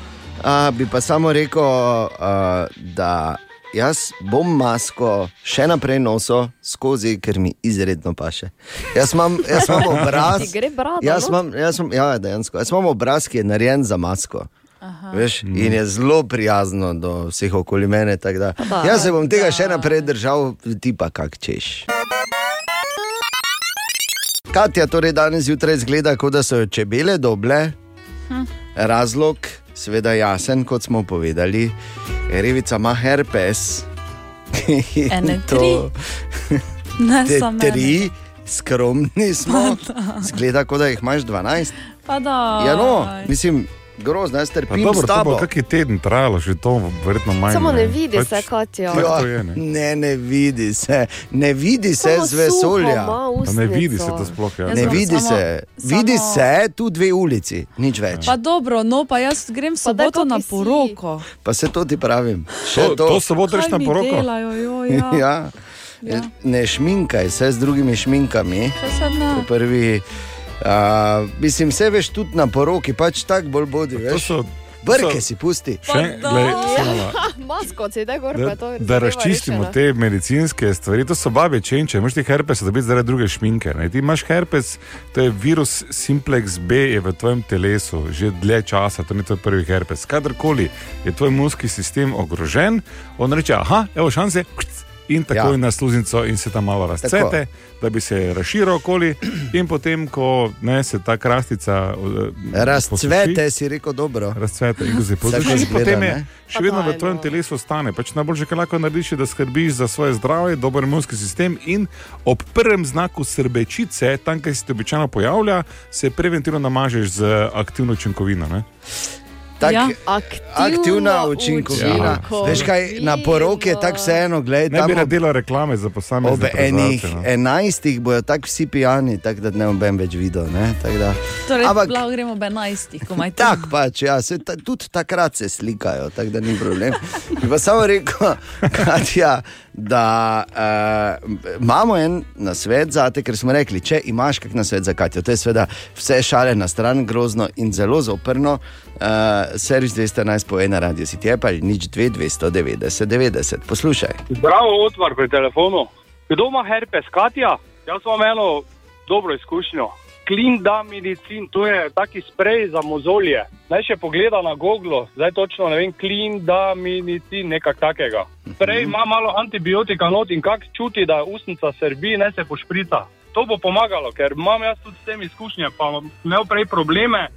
A, bi pa samo rekel, a, da jaz bom masko še naprej nosil skozi, ker mi izredno paše. Jaz imam, jaz imam obraz. Brada, jaz no? imam, jaz imam, ja, dejansko. Jaz imam obraz, ki je narejen za masko. Veš, in je zelo prijazno do vseh okoli mene. Da, jaz se bom tega še naprej držal, ti pa kak češ. Katja torej danes zjutraj zgleda, kot da so jo čebele doble. Hm. Razlog, seveda jasen, kot smo povedali, revica ima herpes. Ene To-. Ne Te tri, skromni smo. Zgleda, kot da jih imaš 12. Pa da. Ja, no, mislim, grozno, jaz trpim dobro, to bo kakšen teden trajalo, že to verjetno manj. Samo ne vidi se, Katja. Pač, Ja, to je, ne. ne, ne vidi se, ne vidi se Samo z vesolja. ne vidi se to sploh. Ja. Jaz Ne bom vidi samo- se, vidi samo- se tu dve ulici, nič več. Pa dobro, no pa jaz grem Pa soboto na kaki si. poroko. Pa se to ti pravim. Še To, to. to soboto greš na poroko. delajo, jo, ja. ja. Ja. Ne šminkaj se z drugimi šminkami. Prvi, a, mislim, vse veš tudi na poroki, pač tako bolj bodi. So, Brke si pusti. še, da. glej, Ja, malo. masko si da gor, Da, to da razčistimo rešena. te medicinske stvari, to so babe čenče. Imaš ti herpes, da bi zaradi druge šminke. Ne? Ti imaš herpes, to je virus simplex B, je v tvojem telesu že dlje časa, to ni tvoj prvi herpes. Kadarkoli je tvoj imunski sistem ogrožen, on reče: aha, evo šanse. In tako Ja. na sluznico, in se tam malo razcvete, da bi se razširil okoli, in potem, ko ne, se ta krastica eh, Razcvete si rekel dobro. razcvete in se Tako posuši, potem je še vedno v tvojem telesu ostane. Pač najboljše, kar lahko narediš, je, da skrbiš za svoje zdravje, dober imunski sistem in ob prvem znaku srbečice, tam, kjer se ti običajno pojavlja, se preventivno namažeš z aktivno učinkovino. Ne? Tak, Ja. Aktivna učinkovina. Ja. Veš kaj, na poroki je tako vseeno, gledaj, Ne bi ob, naredila reklame za ob posamezne enih proizvajalce, no. enajstih bojo tako vsi pijani, tako da ne bom več videl. Ne? Tako da- Torej, Ampak- lahko gremo ob 11, ko imate. Tako pač, ja, se, ta, tudi takrat se slikajo, tako da ni problem. Bi pa samo rekel, Katja, da uh, imamo en nasvet za te, ker smo rekli, če imaš kak nasvet za Katjo, to je seveda vse šale na stran, grozno in zelo zoprno. Uh, servis 211 po ena radio si ti je pa nič 2, 290, 90. Poslušaj. Zdravo, otvar pri telefonu. Kdo ima herpes, Katja? Jaz imam eno dobro izkušnjo. Clean da medicin, to je taki sprej za mozolje. Naj še pogleda na Google, zdaj točno ne vem, clean da medicin, nekaj takega. Sprej ima malo antibiotika not in kak čuti, da ustnica srbi, ne se pošprica. To bo pomagalo, ker imam jaz tudi s tem izkušnje, pa imel prej probleme,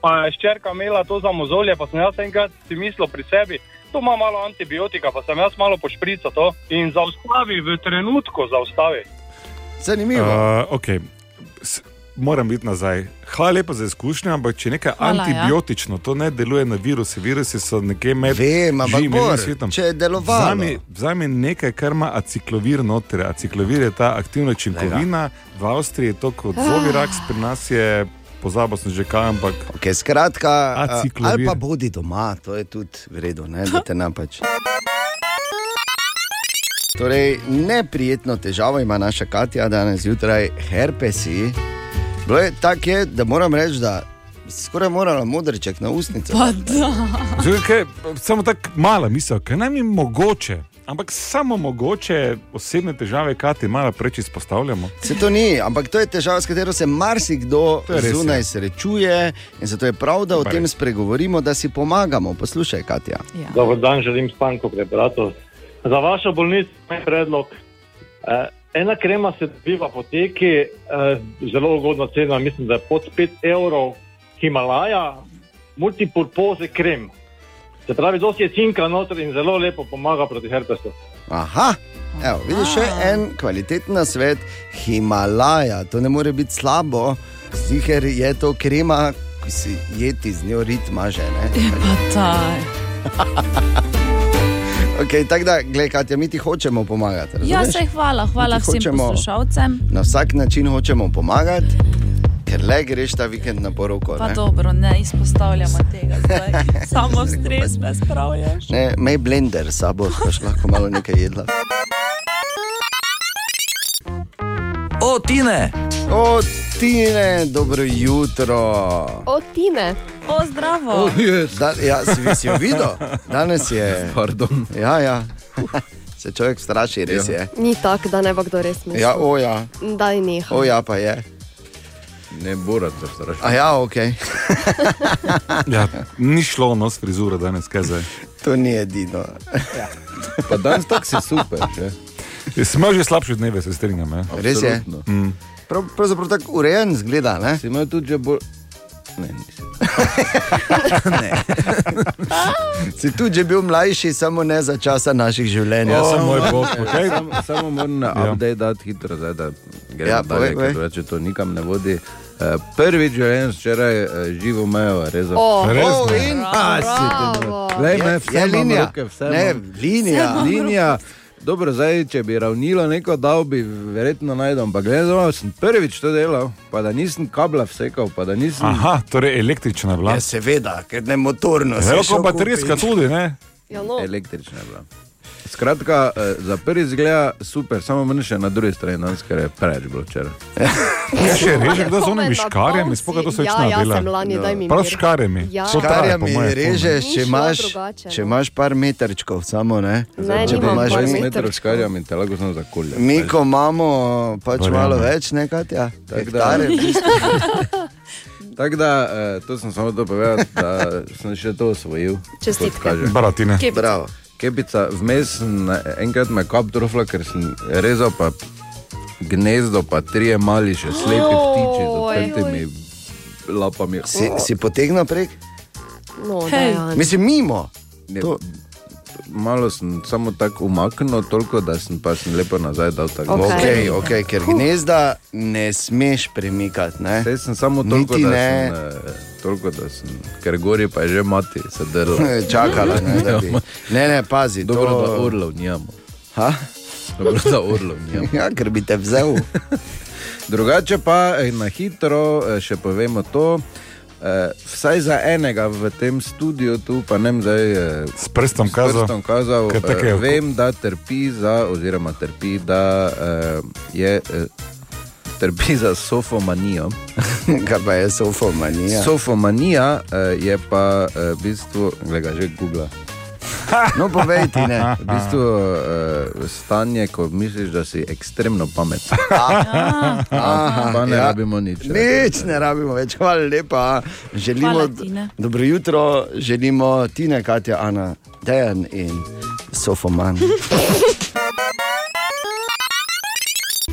pa je ščerka imela to za mozolje, pa sem jaz enkrat si mislil pri sebi, to ima malo antibiotika, pa sem jaz malo pošprical to in zaustavi v trenutku, zaustavi. Zanimivo. Uh, okay. S- Moram biti nazaj. Hvala lepa za izkušnjo, ampak če je nekaj Hvala, ja. antibiotično, to ne deluje na viruse. Virusi so nekje med Vem, ampak živim svetom. če je delovalo. Vzami, vzami nekaj, kar ima aciklovir noter. Aciklovir je ta aktivna učinkovina, v Avstriji je to kot zoviraks, pri nas je pozabil sem že kaj, ampak Okay, skratka, Aciklovir. ali pa bodi doma, to je tudi v redu, ne, da te napač. Torej, neprijetno težavo ima naša Katja danes zjutraj, herpesi. Bilo je tako, je, da moram reči, da si skoraj morala modrček na usnice. Pa da. Zdaj, kaj, samo tako mala misel, kaj nam je mogoče. Ampak samo mogoče osebne težave, kaj ti malo preveč izpostavljamo. Se to ni, ampak to je težava, s katero se marsikdo je res, zunaj ja. srečuje in zato je prav, da o Super. tem spregovorimo, da si pomagamo. Poslušaj, Katja. Ja. Dobar dan, želim Stanko prebrati. Za vašo bolnico je predlog. Eh, ena krema se dobi v apoteki, eh, zelo ugodna cena, mislim, da je pod 5 evrov, Himalaja, multipurpose krem. Se pravi, dosti je cinka noter in zelo lepo pomaga proti herpesu. Aha, evo, vidiš še en kvaliteten svet, Himalaja, to ne more biti slabo, ziger je to krema, ki si jeti z njo ritma že. Ne? Okay, tako da, gledaj, Katja, mi ti hočemo pomagati. Ja, razumeš? se hvala, hvala vsem poslušalcem. Na vsak način hočemo pomagati, ker le greš ta vikend na poroko. Pa ne. dobro, ne izpostavljamo tega zdaj. Samo stres me spravljaš. Ne, Mej blender sabo, boš lahko malo nekaj jedla. O, Tine! O, Tine, dobro jutro. O, Tine. O, zdravo. Da, ja, si, si jo videl? Danes je. Pardon. Ja, ja. Se človek straši, res Ja. je. Ni tako, da ne bo kdo res mislil. Ja, o ja. Daj neha. O ja, pa je. Ne borat za strašno. A ja, ok. Ja, ni šlo nos frizura danes, kaj zdaj. To ni edino. Pa danes tako si super. Že? Smo že slabše dneve, se strinjam. Ja. Res je. Mm. Prav, pravzaprav tako urejen zgleda. Ne? Si imel tudi že bolj. Ne, nisem. Si tudi že bil mlajši, samo ne za časa naših življenj. Ja, O, samo, moj bog, okej. samo, samo moram na Ja. update dati hitro, zdaj, da gremo Ja, dalje, ker drugače to nikam ne vodi. Uh, prvič življenj včeraj uh, živo mejo, rezal. O, Res, O, ne? in A, si ti ne- Glej, me, vse je linija. roke, vse Ne, linija. Linija. Dobro, zdaj, če bi ravnilo neko dal, bi verjetno najdel. Ampak gledaj, sem prvič to delal, pa da nisem kabla vsekal, pa da nisem. Aha, torej električna je bila. Ja, seveda, ker ne motorno. Zelo šel baterijska tudi, ne? Ja, no. Električna bila. Skratka, eh, za prvi zgled super, samo meni še na drugi strani, danes, ker je preveč bilo včeraj. Ja, še reže, kdo z onimi škarjami, to si- so več Ja, ja, nadela. sem lani, daj mi Prav s škarjami. Ja. Škarjami režeš, če imaš, če no. imaš par metrčkov, samo ne. Ne, če imaš par mi- metrčkov. metrov škarjam in te lahko samo zakolje. Mi, ko imamo pač Verjamem. malo več, nekaj, ja, Tako da- hektare. Tako da, eh, to sem samo to povedal, da sem še to osvojil. Čestitke. Kepica. Bravo. Kepica, vmes sem enkrat me kap trofla, ker sem rezal pa gnezdo, pa trije mali še slepi ptiči z odprtimi lapami. Si, si potegnil prek? No. Dejan. Mislim, mimo. Ne, To- Malo sem samo tako umaknil, toliko da sem pa sem lepo nazaj dal tako. Okej. Okay, okay, ker gnezda ne smeš premikati. Ne? Zdaj sem samo toliko, Niti da ne. sem, eh, toliko, da sem, ker gori pa je že mati, se drla. Čakala, ne, da bi. Ne, ne, pazi. Dobro, to... da orlov nimamo. Ha? Dobro, da orlov nimamo. Ja, ker bi te vzel. Drugače pa eh, na hitro eh, še povemo to. Eh, vsaj za enega v tem studiu, tu pa ne vem, zdaj eh, S prstom s kazal. prstom kazal je. eh, vem, da trpi za, oziroma trpi, da eh, je. Eh, Trpi za sofomanijo. Kaj pa je sofomanija? Sofomanija eh, je pa eh, v bistvu, gledaj, že Google. No, povej ti ne. V bistvu uh, stanje, ko misliš, da si ekstremno pameten. Aha, pa ne ja. rabimo nič. Nič ne rabimo več, hvala lepa. Želimo, Hvala, Tine. dobro jutro, želimo Tine, Katja, Ana, Dejan in Sofoman.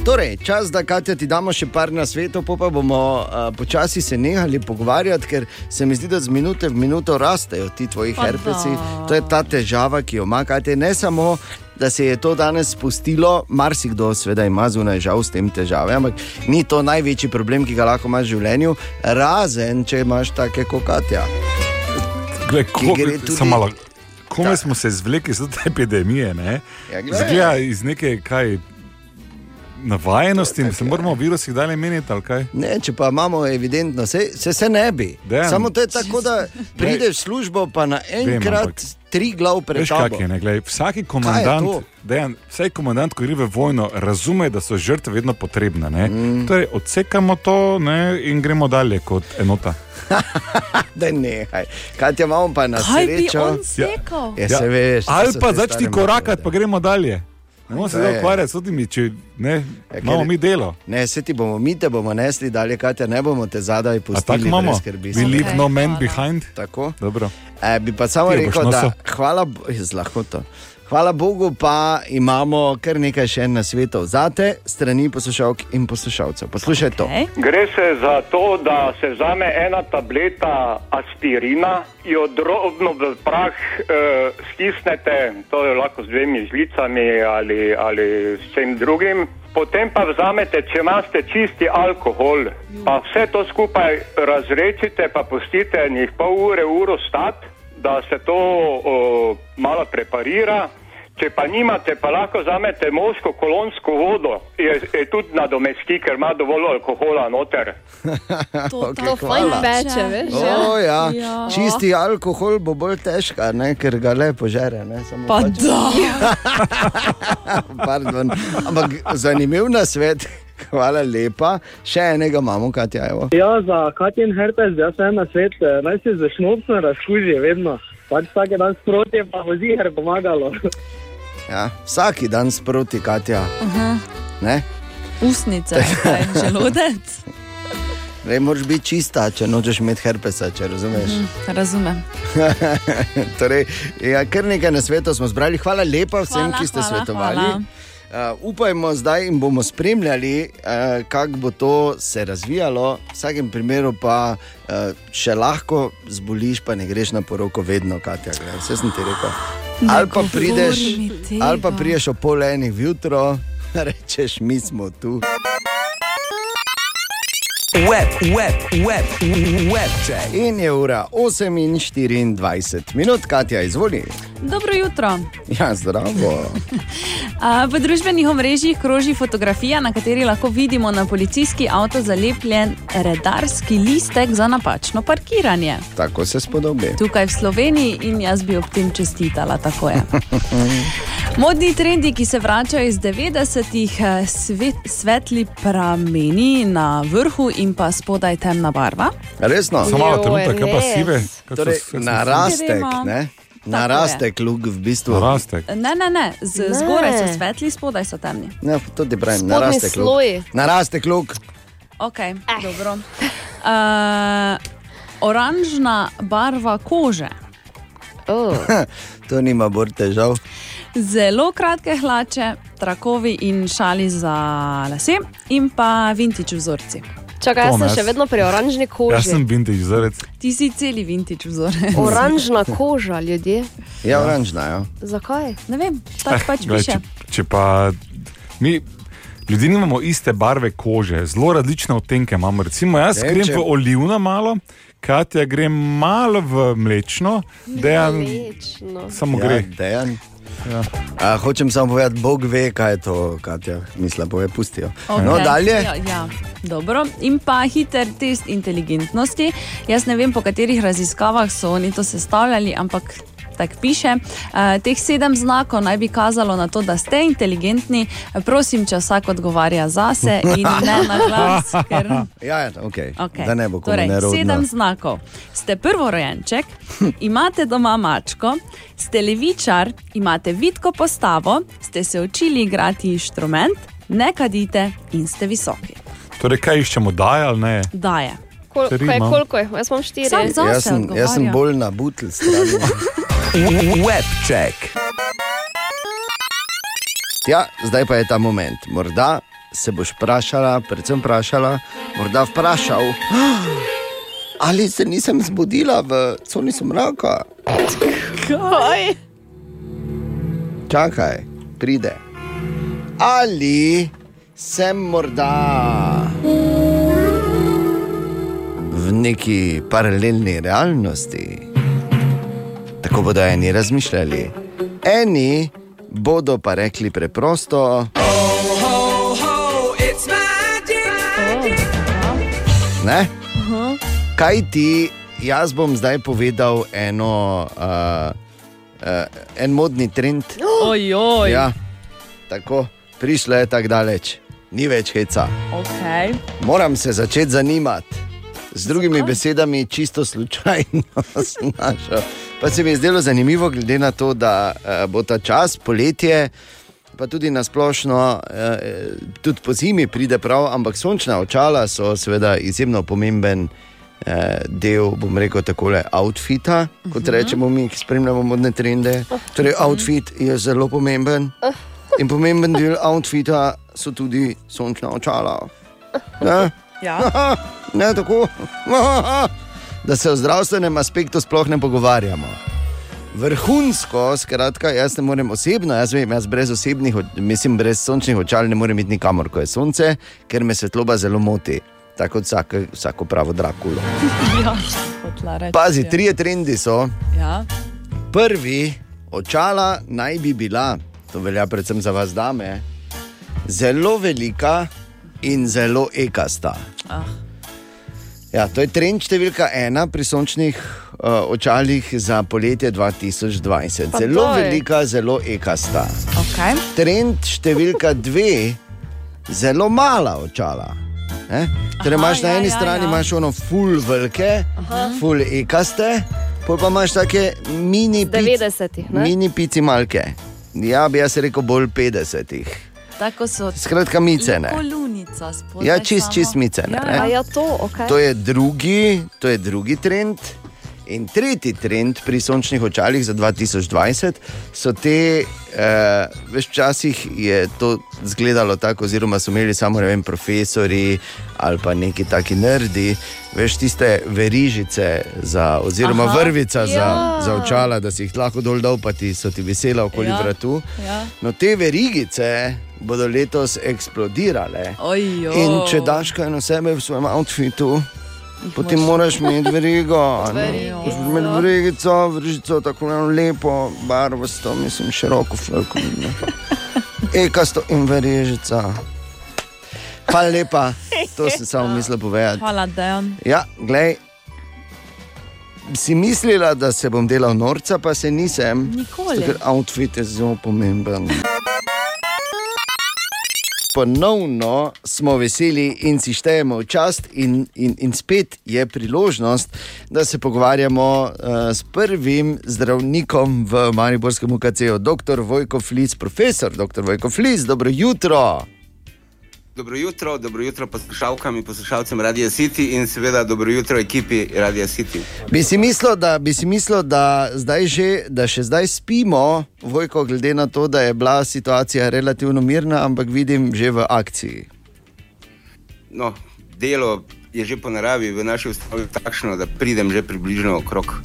Torej, čas, da Katja ti damo še par na svetu, pa bomo uh, počasi se nehali pogovarjati, ker se mi zdi, da z minute v minuto rastejo ti tvoji herpesi. To je ta težava, ki jo ima Katja. Ne samo, da se je to danes spustilo, marsikdo seveda ima zunaj žal s tem težave, ampak ni to največji problem, ki ga lahko imaš v življenju, razen če imaš take kot Katja. Glej, Ki ko, tudi- malo. Kome smo se zvlekli iz te epidemije? Ne? Ja. Zgleda iz neke kaj, navajenosti, se moramo o virusih dalje meniti ali kaj. Ne, če pa imamo evidentno, se, se, se ne bi. Dejan. Samo to je tako, da prideš v službo, pa naenkrat tri glav ne, glej, vsaki komandant, dejan, vsaj komandant, ko gre v vojno, razume, da so žrtve vedno potrebne. Mm. Torej, odsekamo to ne, in gremo dalje kot enota. Da nehaj. Kaj ti imamo pa na srečo? Ja, se veš. to Ali pa začni korakati, pa gremo dalje. Ne bomo se zdaj ukvarjati s temi, če ne, Ja, imamo ker- mi delo. Ne, se ti bomo, mi te bomo nesli dalje, Katja, ne bomo te zadaj A pustili. tako imamo? skrbi. We leave no man behind. Tako. Dobro. E, bi pa samo Ti rekel, da hvala, z lahkoto. Hvala Bogu, pa imamo kar nekaj še na svetu zate, strani poslušalk in poslušalcev. Poslušaj to. Okay. Gre se za to, da se vzame ena tableta aspirina, jo drobno v prah eh, stisnete, to je lahko z dvemi žlicami ali, ali s čim drugim. Potem pa vzamete, če imate čisti alkohol, pa vse to skupaj razrečite, pa pustite njih pol ure, uro stati, da se to o, malo preparira. Če pa nimate, pa lahko vzamete moško kolonsko vodo, je, je tudi nadomesti, ker ima dovolj alkohola noter. To fajn peče, veš. O, ja. Ja. Čisti alkohol bo bolj težka, ne? ker ga le požere. Ne? Samo Pa pač- da. Pardon. Ampak zanimiv na svet. Hvala lepa. Še enega imamo, Katja. Evo. Ja, za Katjen herpes, jaz sem na svet, eh, naj se z šnopcem razkuži vedno. Pač vsak dan sproti pa bo ziger pomagalo. Ja, vsaki dan sproti, Katja. Aha. Ne? Usnice, kaj, želodec. Ne moraš biti čista, če nočeš imeti herpesa, če razumeš. Mhm, Razumem. torej, ja, kar nekaj na svetu smo zbrali. Hvala lepa vsem, Hvala, ki ste hvala, svetovali. hvala. Uh, upajmo zdaj in bomo spremljali, uh, kako bo to se razvijalo. V vsakem primeru pa uh, še lahko zboliš, pa ne greš na poroko, vedno, Katja. Vse sem ti rekel. Ali pa, prideš, ali pa prideš ob pol enih jutro, rečeš, mi smo tu. Web, web, web, web check. In je ura 8:24 minut, Katja, izvoli. Dobro jutro. Ja, zdravo. A, V družbenih omrežjih kroži fotografija, na kateri lahko vidimo na policijski avto zalepljen redarski listek za napačno parkiranje. Tako se spodobi. Tukaj v Sloveniji in jaz bi ob tem čestitala, tako je. Modni trendi, ki se vračajo iz 90-ih, eh, svet, svetli prameni na vrhu in pa spodaj temna barva. Resno? Samo malo trenutek, kaj pa sive? Torej, narastek, ne? Narastek luk v bistvu. Narastek. Ne, ne, ne, z, Ne. zgoraj so svetli, spodaj so temni. Ja, to ti pravim, Spodnji narastek luk. Narastek luk. Ok, eh. dobro. Uh, oranžna barva kože. Oh. to nima bolj težav. Zelo kratke hlače, trakovi in šali za lase, in pa vintage vzorci. Čakaj, jaz sem še jaz- vedno pri oranžni Jaz koži. sem vintage vzorec. Ti si celi vintage vzorec. Oranžna koža, ljudje. Ja, oranžna. Ja. Zakaj? Ne vem, tako pač glej, piše. če, če pa mi. Ljudje nimamo iste barve kože, zelo različne odtenke imamo. Recimo, jaz Ne, grem v olivno malo, Katja gre malo v mlečno, dejan Mlečno. samo Ja, gre. dejan. Ja. A, hočem samo povedati, Bog ve, kaj je to, Katja. Mislim, da pustijo. Okej, No, dalje. Ja, ja. Dobro. In pa hiter test inteligentnosti. Jaz ne vem, po katerih raziskavah so oni to sestavljali, ampak. Tako piše. Uh, teh sedem znakov naj bi kazalo na to, da ste inteligentni. Prosim, če vsak odgovarja zase in ne na glas. Ker... Ja, ja, okay. Okay. Da ne bo komu torej, nerodno. sedem znakov. Ste prvorojenček, imate doma mačko, ste levičar, imate vidko postavo, ste se učili igrati inštrument, ne kadite in ste visoki. Torej, kaj iščemo, da ali ne? Daje. Kol, kaj, koliko je? Jaz imam štiri. Sam za- Jaz sem, jaz sem bolj na butl strani. Web check. Ja, zdaj pa je ta moment. Morda se boš vprašala, predvsem vprašala, morda vprašal, ali se nisem zbudila v coni sumraka. Kaj? Čakaj, pride. Ali sem morda v neki paralelni realnosti? Tako bodo eni razmišljali. Eni bodo pa rekli preprosto. Ne? Kaj ti, jaz bom zdaj povedal eno, uh, uh, en modni trend. Ojoj. Ja, tako, prišlo je tako daleč, ni več heca. Okay. Moram se začeti zanimati. Z drugimi besedami, čisto slučajno sem našel. Pa se mi je zdelo zanimivo, glede na to, da uh, bo ta čas, poletje, pa tudi na splošno, uh, tudi po zimi pride prav, ampak sončna očala so seveda izjemno pomemben eh, del, bom rekel, takole outfita, kot rečemo mi, ki spremljamo modne trende. Torej, outfit je zelo pomemben. In pomemben del outfita so tudi sončna očala. Ne? Ja. Ne tako. Da se o zdravstvenem aspektu sploh ne pogovarjamo. Vrhunsko, skratka, jaz ne morem osebno, jaz vem, jaz brez osebnih, mislim, brez sončnih očal ne morem iti nikamor, ko je sonce, ker me svetloba zelo moti, tako kot vsako, vsako pravo Drakulo. Ja, Pazi, ja. trije trendi so. Ja. Prvi, očala naj bi bila, to velja predvsem za vas, dame, zelo velika in zelo ekasta. Ah. Ja, to je trend številka ena pri sončnih uh, očalih za poletje 2020. Pa Zelo to je. velika, zelo ekasta. Okay. Trend številka dve, zelo mala očala. Ne? Torej, Aha, imaš na ja, eni ja, strani ja. imaš ono full velike, Aha. full ekaste, pol pa imaš take mini, pic, 90-ih, ne? mini pici malke. Ja, bi jaz rekel bolj 50-ih. Tako so. Skratka, micene. Kolunica spodaj. Ja, čist, čist micene. Ja, ne? A ja, to, ok. To je drugi, to je drugi trend. In tretji trend pri sončnih očalih za 2020 so te, uh, veš, včasih je to izgledalo tako, oziroma so imeli samo vem, profesori ali pa neki taki nerdi, veš, tiste verižice, za, oziroma Aha, vrvica ja. za, za očala, da si jih lahko dol dol, pa ti so ti vesela okoli Ja, vratu. ja. No, te verigice bodo letos eksplodirale. Ojjo. In če daš kaj na sebe v svojem outfitu, potem moraš imeti verigo. imeti verigico, verižico, tako eno lepo, barvasto, mislim, široko flako. Ekasto in verižica. Hvala lepa, to sem samo mislil povedati. Hvala, Dejan. Ja, glej. Si mislila, da se bom delal norca, pa se nisem. Nikoli. Ker outfit je zelo pomemben. Ponovno smo veseli in si štejemo v čast, in, in, in spet je priložnost, da se pogovarjamo uh, s prvim zdravnikom v Mariborskem UKC-u, dr. Vojko Flic, profesor dr. Vojko Flic, dobro jutro. Dobro jutro, dobro jutro poslušalkam in poslušalcem Radia City in seveda dobro jutro ekipi Radia City. Bi si mislil, da, bi si mislil, da, zdaj že, da še zdaj spimo, Vojko, glede na to, da je bila situacija relativno mirna, ampak vidim že v akciji. No, delo je že po naravi v naši ustanovi takšno, da pridem že približno okrog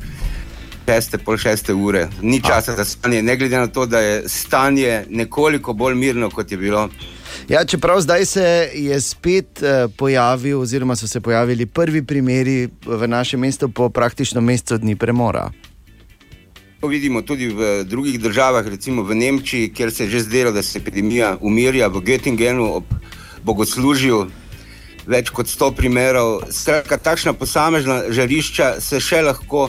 šeste, pol šeste ure. Ni časa za spanje, ne glede na to, da je stanje nekoliko bolj mirno, kot je bilo. Ja, čeprav zdaj se je spet uh, pojavil, oziroma so se pojavili prvi primeri v našem mestu po praktično mesecu dni premora. To vidimo tudi v drugih državah, recimo v Nemčiji, kjer se je že zdelo, da se epidemija umirja, v Göttingenu ob bogoslužju. Več kot 100 primerov. Skratka, takšna posamezna žarišča se še lahko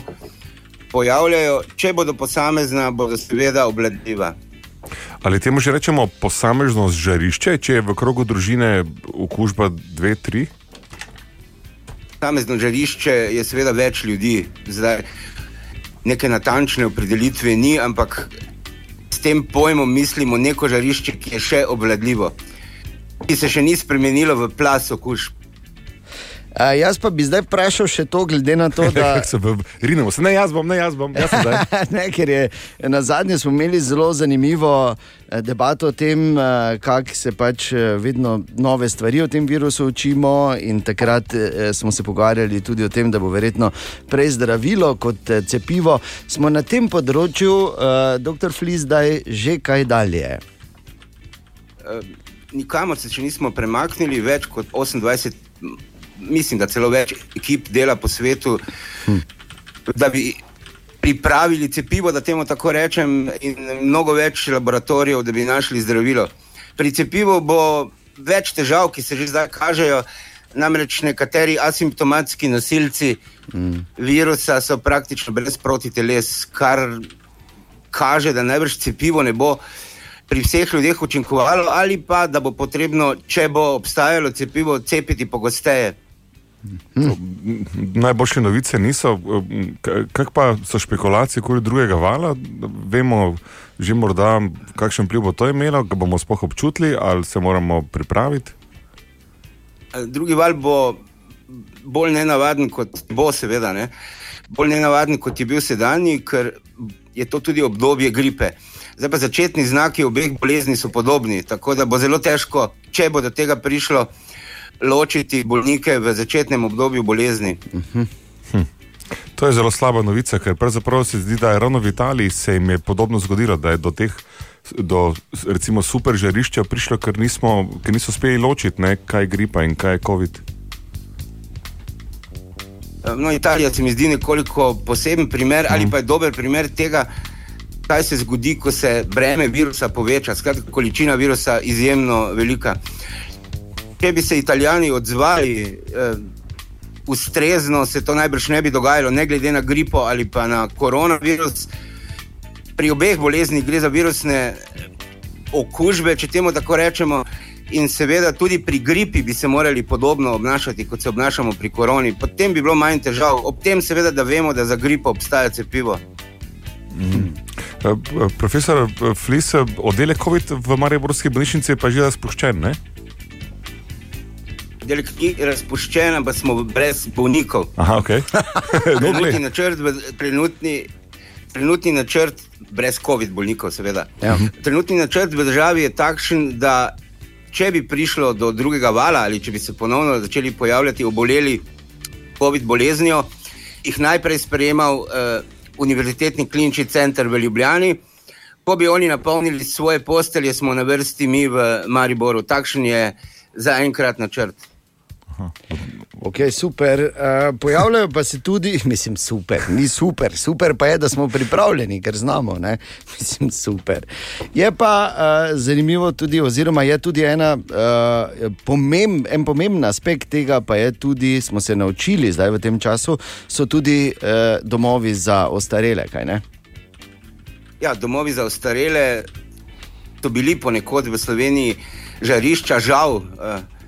pojavljajo, če bodo posamezna, bodo seveda obladljiva. Ali temu že rečemo posamezno žarišče, če je v krogu družine okužba dve, tri? Posamezno žarišče je seveda več ljudi. Zdaj, neke natančne opredelitve ni, ampak s tem pojmom mislimo neko žarišče, ki je še obvladljivo, ki se še ni spremenilo v plas okužb. Uh, jaz pa bi zdaj vprašal še to, glede na to, da. Se rinemo, ne jaz bom, ne jaz bom, jaz ne, ker je na zadnje smo imeli zelo zanimivo eh, debato o tem, eh, kako se pač eh, vedno nove stvari o tem virusu učimo. In takrat smo se pogovarjali tudi o tem, da bo verjetno prej zdravilo kot cepivo. Smo na tem področju, eh, doktor Flis, zdaj že kaj dalje. Eh, Nikamor se še nismo premaknili, več kot 28, m, mislim, da celo več ekip dela po svetu, da bi pripravili cepivo, da temu tako rečem, in mnogo več laboratorijev, da bi našli zdravilo. Pri cepivu bo več težav, ki se že zdaj kažejo. Namreč nekateri asimptomatski nosilci Mm. virusa so praktično brez protiteles, kar kaže, da najbrž cepivo ne bo pri vseh ljudeh učinkovalo, ali pa da bo potrebno, če bo obstajalo cepivo, cepiti pogosteje. Najboljše novice niso. K- Kak pa so špekulacije okoli drugega vala? Vemo že morda, kakšen vpliv bo to imelo, ga bomo sploh občutili ali se moramo pripraviti. Eh, Drugi val bo bolj nenavaden, kot bo, seveda. Ne? Bolj nenavaden, kot je bil sedanji, ker je to tudi obdobje gripe. Zdaj pa začetni znaki obeh bolezni so podobni, tako da bo zelo težko, če bo do tega prišlo, ločiti bolnike v začetnem obdobju bolezni. To je zelo slaba novica, ker pravzaprav se zdi, da je ravno v Italiji se jim je podobno zgodilo, da je do teh. Do recimo super žarišča prišlo, ker, nismo, ker niso uspeli ločiti, ne, kaj je gripa in kaj je COVID. No, Italija se mi zdi nekoliko poseben primer, ali pa je dober primer tega, kaj se zgodi, ko se breme virusa poveča. Skratka, količina virusa je izjemno velika. Če bi se Italijani odzvali eh, ustrezno, se to najbrž ne bi dogajalo, ne glede na gripo ali pa na koronavirus. Pri obeh boleznih gre za virusne okužbe, če temu tako rečemo. In seveda tudi pri gripi bi se morali podobno obnašati, kot se obnašamo pri koroni. Potem bi bilo manj težav, ob tem seveda, da vemo, da za gripo obstaja cepivo. Eh, Profesor eh, Flis, eh, oddelek COVID v Mariborski bolnišnici je pa že razpuščen, ne? Delek ni razpuščen, ampak smo brez bolnikov. Aha, ok. Trenutni, načrt, trenutni, trenutni načrt, brez COVID bolnikov, seveda. Ja. Trenutni načrt v državi je takšen, da če bi prišlo do drugega vala ali če bi se ponovno začeli pojavljati oboleli COVID boleznijo, jih najprej sprejemal uh, Univerzitetni klinični center v Ljubljani. Ko bi oni napolnili svoje postelje, smo na vrsti mi v Mariboru. Takšen je zaenkrat načrt. Ok, super. Uh, pojavljajo pa se tudi, mislim, super, ni super, super pa je, da smo pripravljeni, ker znamo. Ne? Mislim, super. Je pa uh, zanimivo tudi, oziroma je tudi ena, uh, pomemb, en pomemben aspekt tega, pa je tudi, smo se naučili zdaj v tem času, so tudi uh, domovi za ostarele. Ja, domovi za ostarele so bili ponekod v Sloveniji žarišča, žal.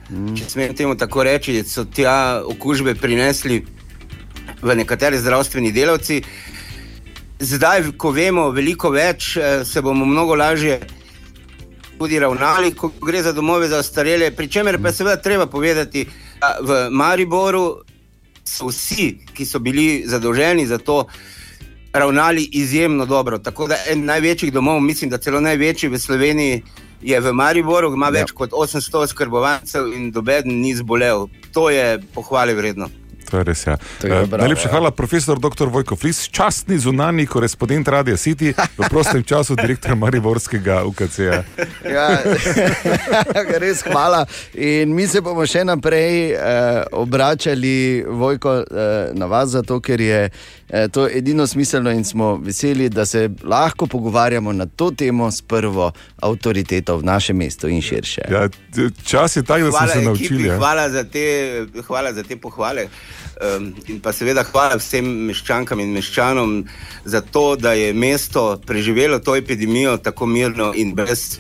Če smem temu tako reči, so tja okužbe prinesli v nekateri zdravstveni delavci. Zdaj, ko vemo veliko več, eh, se bomo mnogo lažje tudi ravnali, ko gre za domove za ostarele. Pri čemer pa je seveda treba povedati, da v Mariboru so vsi, ki so bili zadolženi za to, ravnali izjemno dobro. Tako da en največjih domov, mislim, da celo največji v Sloveniji. Je v Mariboru, ima več ja. kot 800 oskrbovancev in dobeden ni zbolel. To je pohvale vredno. To je res. Ja. To je Eh, bravo, Najlepša ja. hvala, profesor dr. Vojko Flis, častni zunani korespondent Radia City, v prostem času direktor Mariborskega UKC. -ja. Ja, res hvala. In mi se bomo še naprej eh, obračali, Vojko, eh, na vas, zato ker je eh, to edino smiselno in smo veseli, da se lahko pogovarjamo na to temo s prvo avtoriteto v našem mestu in širše. Ja, čas je tak, da smo Hvala se ekipi, naučili. Ja. hvala, za te, hvala za te pohvale. Um, in pa seveda hvala vsem meščankam in meščanom za to, da je mesto preživelo to epidemijo tako mirno in brez,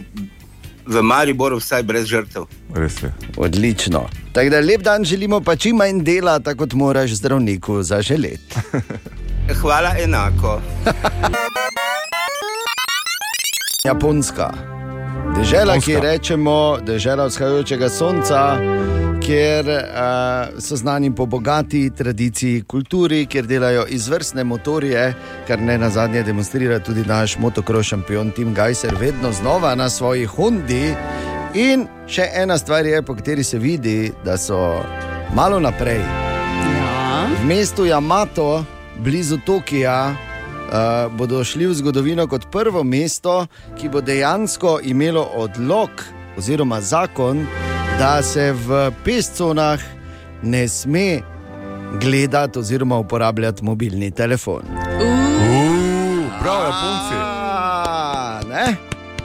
v Mariboru vsaj brez žrtev. Res je. Odlično. Tako da lep dan želimo, pa čim manj dela, tako kot moraš zdravniku zaželeti. Hvala enako. Japonska. Dežela, ki ji rečemo, dežela vzhajajočega sonca, kjer uh, so znani po bogati tradiciji, kulturi, kjer delajo izvrstne motorje, kar ne na zadnje demonstrira tudi naš motokros šampion Tim Gajser, vedno znova na svoji Hondi. In še ena stvar je, po kateri se vidi, da so malo naprej. Ja. V mestu Yamato, blizu Tokija, uh, bodo šli v zgodovino kot prvo mesto, ki bo dejansko imelo odlog oziroma zakon, da se v pesconah ne sme gledati oziroma uporabljati mobilni telefon. Prav, Japonci. Ne?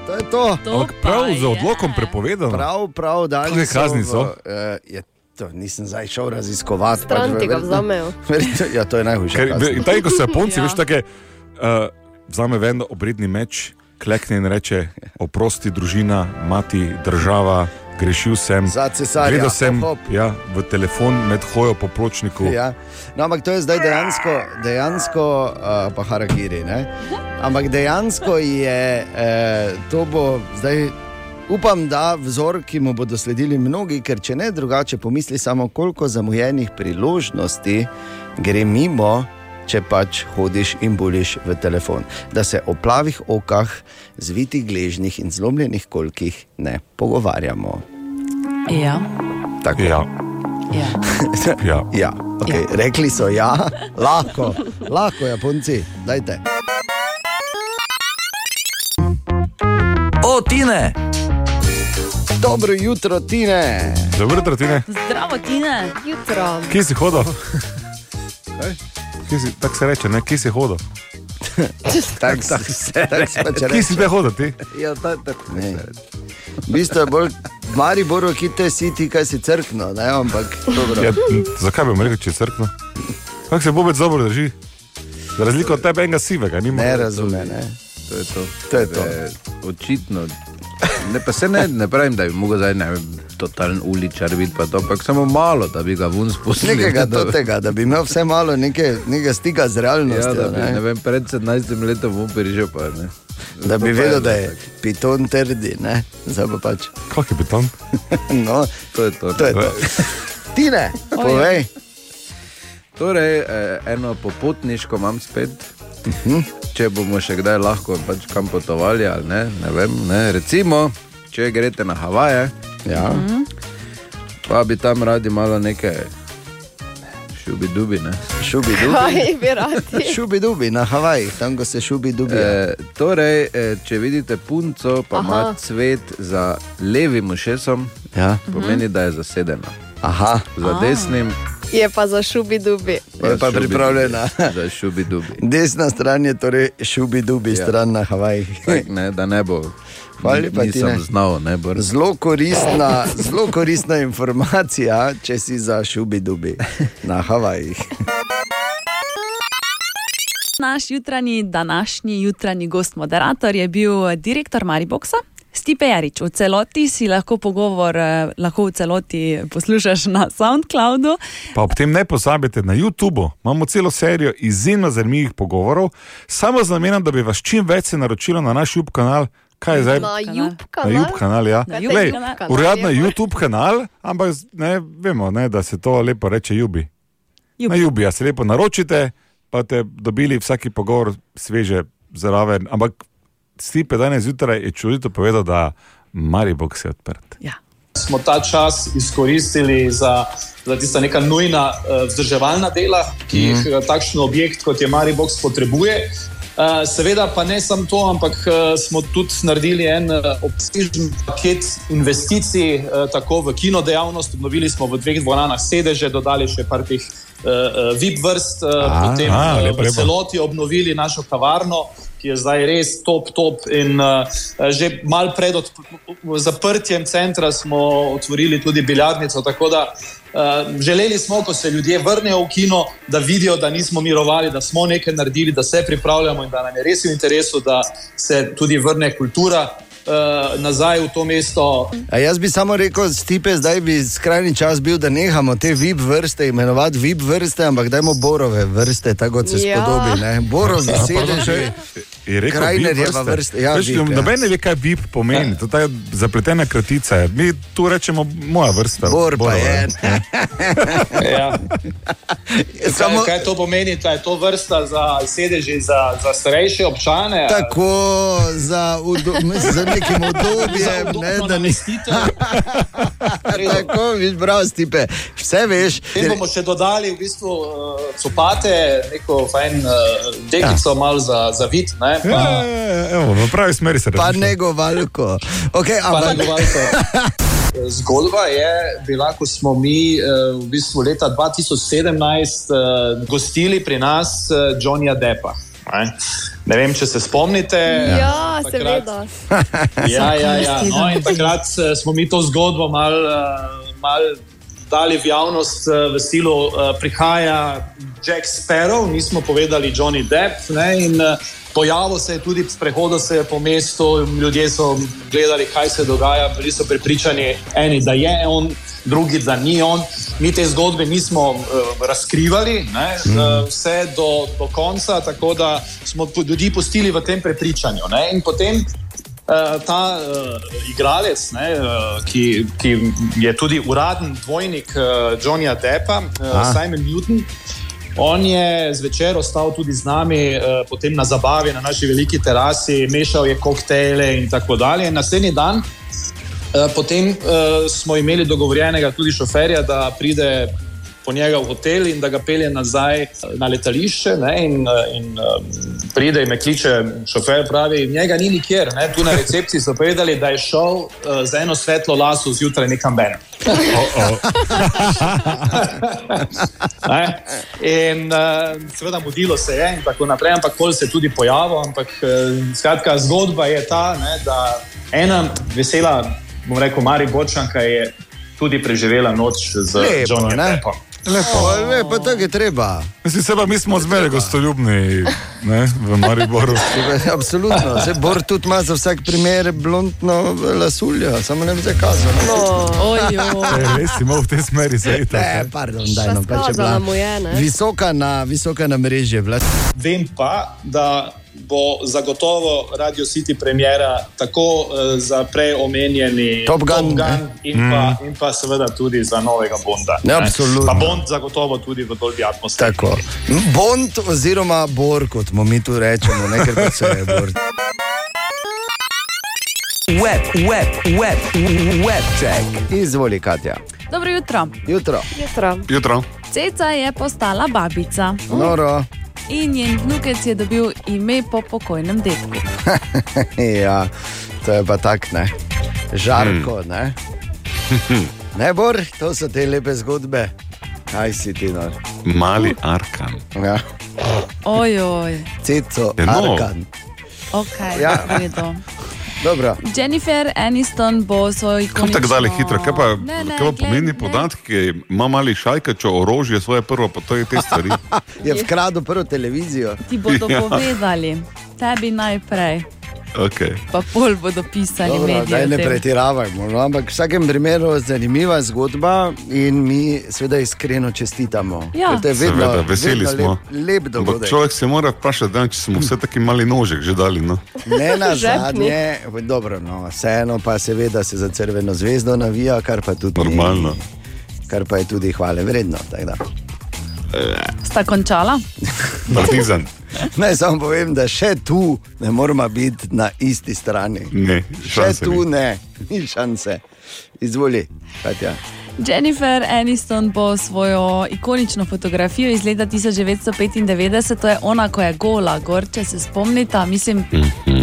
To je to. Ampak prav z odlokom prepovedano. Prav, prav, da Kakšne kazni so? Uh, je, to nisem zdaj šel raziskovati. Stran ti ga verjetno- vzamejo. Ja, to je najhujše. In tako so Japonci, Ja. veš, tako uh, vzame vedno obredni meč, klekne in reče: oprosti družina, mati, država, grešil sem. Za cesarja, Gledal sem hop, hop. ja, v telefon med hojo po pločniku. Ja. No, ampak to je zdaj dejansko, dejansko uh, pa harakiri. Ne? Ampak dejansko je, eh, to bo zdaj Upam, da vzor, ki mu bodo sledili mnogi, ker če ne drugače, pomisli samo, koliko zamujenih priložnosti gre mimo, če pač hodiš in buliš v telefon. Da se o plavih okah, zvitih gležnjih in zlomljenih kolkih ne pogovarjamo. Ja. Tako. Ja. Ja. Ja. ja. Okay. Ja. Rekli so ja, lahko, lahko, Japonci, dajte. O, Tine! Dobro jutro, Tine. Dobro jutro, Tine. Zdravo, Tina. Jutro. Kje si hodil? Si- Tako se reče, ne? kje si hodil? Tako tak se reče. Kje si te hodil ti? Ja, ta, ta, ne. V bistvu je bolj Maribor, ki te si ti, kaj si crkno, ne, ampak dobro. Ja, zakaj bi rekel, če je crkno? Kako se bobec dobro drži? Za razliko od tebe, enega sivega, nima. Ne razume, ne. To je to. To je to. E, očitno. Ne, pa se ne, ne pravim, da bi mogel zdaj ne vem, totalen uličar biti, pa to, ampak samo malo, da bi ga vun spustili. Nekega da, tega, da bi imel vse malo neke, nekega stika z Ja, realnostjo. da bi, ne. ne vem, pred 17 letom vun prišel, pa ne. Da bi vedel, da je piton trdi, ne? Zdaj pa pač. Kak je piton? No, to je to. to je to. Tine, povej. Torej, eh, eno popotniško imam spet. Mhm. Če bomo še kdaj lahko pač kam potovali, ali ne, ne vem. Ne. Recimo, če greste na Havaje, ja. pa bi tam radi malo nekaj šubi dubi. Ne. Šubi dubi. Šubi dubi na Havajih, tam ko se šubi dubi. E, torej, e, če vidite punco, pa Aha. ima cvet za levim ušesom, ja. pomeni, da je zasedena. Aha. Za A. Je pa za šubi dubi. Je pa pripravljena. Za šubi dubi. Desna stran je torej šubi dubi, Ja. stran na Havajih. Tak, ne, da ne bo. Hvala lepa, Nisem Tine. znal, ne bo. Zelo koristna, zelo koristna informacija, če si za šubi dubi na Havajih. Naš jutranji, današnji jutranji gost, moderator je bil direktor Mariboxa. Stipe Jarič, v celoti si lahko pogovor, eh, lahko v celoti poslušaš na SoundCloudu. Pa ob tem ne pozabite, na YouTubu imamo celo serijo izjemno zanimivih pogovorov, samo z namenom, da bi vas čim več se naročilo na naš YouTube kanal. Kaj je zdaj? Na YouTube Na kanal. YouTube kanal, ja. Na YouTube Glej, kanal Uradno je. YouTube kanal, ampak ne, vemo, ne, da se to lepo reče Jubi. Na Jubi, ja se lepo naročite, pa te dobili vsaki pogovor sveže zraven. Ampak Stipe danes zjutraj je čudito povedal, da Maribox je odprt. smo ta čas izkoristili za, za tista neka nujna uh, vzdrževalna dela, ki jih Mhm. uh, takšen objekt kot je Maribox potrebuje. Uh, seveda pa ne samo to, ampak uh, smo tudi naredili en uh, obsežen paket investicij, tako v kino dejavnost. Obnovili smo v dveh dvoranah sedeže, dodali še par teh VIP vrst, A, potem a, lepo, v celoti obnovili našo kavarno, ki je zdaj res top, top. In uh, že mal pred zaprtjem centra smo otvorili tudi biljardnico. Tako da uh, želeli smo, ko se ljudje vrnejo v kino, da vidijo, da nismo mirovali, da smo nekaj naredili, da se pripravljamo in da nam je res v interesu, da se tudi vrne kultura. Uh, nazaj v to mesto. A jaz bi samo rekel, Stipe, zdaj bi skrajni čas bil, da nehamo te VIP vrste imenovati VIP vrste, ampak dajmo borove vrste, tako kot se Ja. spodobi. Ne? Borovi A, pardon, sedeži. Je rekel, Krajnerjeva VIP vrsta. Ja, Veš, VIP, ja. Noben ne ve, kaj VIP pomeni. To je zapletena kratica. Mi tu rečemo moja vrsta. Bor pa je. ne. Ja. Samo- Kaj, kaj to pomeni? Da je to vrsta za sedeži za, za starejše občane? Tako za, udo, za nekim udobjem, ne, da ni. Tako, viš, bravo, Stipe. Vse veš. Mi bomo še dodali v bistvu uh, copate, neko fajn uh, dekico, ja. malo za, za vid. Ne, Ja, ja, ja, evo, v pravi smeri se Pa razmišlja. negovalko. Okay, Pa ampak, negovalko. Zgodba je bila, ko smo mi eh, v bistvu leta 2017 eh, gostili pri nas eh, Johnnyja Deppa. Ne? ne vem, če se spomnite. Ja, Takrat- seveda. Ja, ja, ja. No, in takrat smo mi to zgodbo mal, eh, mal dali v javnost v stilu, prihaja Jack Sparrow, nismo povedali Johnny Depp. Ne, in pojavil se je tudi, sprehodil se je po mestu, ljudje so gledali, kaj se dogaja, bili so prepričani, eni, da je on. Drugi, da ni on. Mi te zgodbe nismo uh, razkrivali, ne, uh, vse do, do konca, tako da smo ljudi pustili v tem prepričanju. Ne. In potem Uh, ta uh, igralec, ne, uh, ki, ki je tudi uraden dvojnik uh, Johnnyja Deppa, uh. Simon Newton. On je zvečer ostal tudi z nami, uh, potem na zabavi na naši veliki terasi, mešal je koktejle in tako dalje. In Naslednji dan, uh, potem uh, smo imeli dogovorjenega tudi šoferja, da pride po njega v hotel in da ga pelje nazaj na letališče. Ne, in, eh, in um, pride in me kliče šofer, pravi, njega ni nikjer. Ne, tu na recepciji so povedali, da je šel uh, z eno svetlo laso zjutraj nekam ven. Ne? In uh, seveda mudilo se je in tako naprej, ampak pol se je tudi pojavil. Ampak uh, skratka, zgodba je ta, ne, da ena vesela, bom rekel, Mari Bočanka je tudi preživela noč z ne? Deppom. Lepo. O, lepo, tako je treba. Mislim, se pa mi smo zmeraj gostoljubni ne, v Mariboru. Absolutno. Se Bor tudi ima za vsak primer blondno lasuljo, samo ne bi se kazal. E, res imel v tej smeri zaiti. Ne, pardon, daj no, pač je bila je, visoka na, visoka na mreži. Bila. Vem pa, da bo zagotovo Radio City premjera tako uh, za prej omenjeni Top Gun, Top Gun in, pa, in pa seveda tudi za novega Bonda. Ne, absolutno. Pa Bond zagotovo tudi v Dolby atmosferi. Tako. Bond oziroma Bor, kot mu mi tu rečemo, ne ker pa se je Bor. Web, web, web, web check. Izvoli, Katja. Dobro jutro. Jutro. Jutro. Jutro. Ceca je postala babica. Noro. In njen vnukec je dobil ime po pokojnem detku. ja, to je pa tak, ne. Žarko, ne. Ne, Bor, to so te lepe zgodbe. Kaj si ti, no? Mali Arkan. Ja. Ojoj, Ceco, no. Arkan. ok, Ja. Dobro. Jennifer Aniston bo svoj Kam ikonično... tako dale hitro? Kaj pa, Ne, ne, kaj pa pomeni podatki? Ima mali šajkačo orožje, svoje prvo, pa to je te stvari. Je vkradel prvo televizijo. Ti bodo Ja. povedali, tebi najprej, Okay. pa pol bodo pisali Dobro, o ne pretiravajmo. No, ampak v vsakem primeru zanimiva zgodba in mi seveda iskreno čestitamo. Ja. Ker to je vedno, Seveda, veseli vedno smo. Lep, lep dogodek. človek se mora vprašati, da, če smo vse taki mali nožek že dali. No. Ne na zadnje, dobro, no, vseeno pa seveda se za crveno zvezdo navija, kar pa tudi Normalno. Ni, kar pa je tudi hvale vredno. Sta končala? Partizan. Naj samo povem, da še tu ne moramo biti na isti strani. Ne, še tu ni. ne, ni šanse. Izvoli, Katja. Jennifer Aniston bo svojo ikonično fotografijo iz leta 1995, to je ona, ko je gola, gor, če se spomnite. Mislim,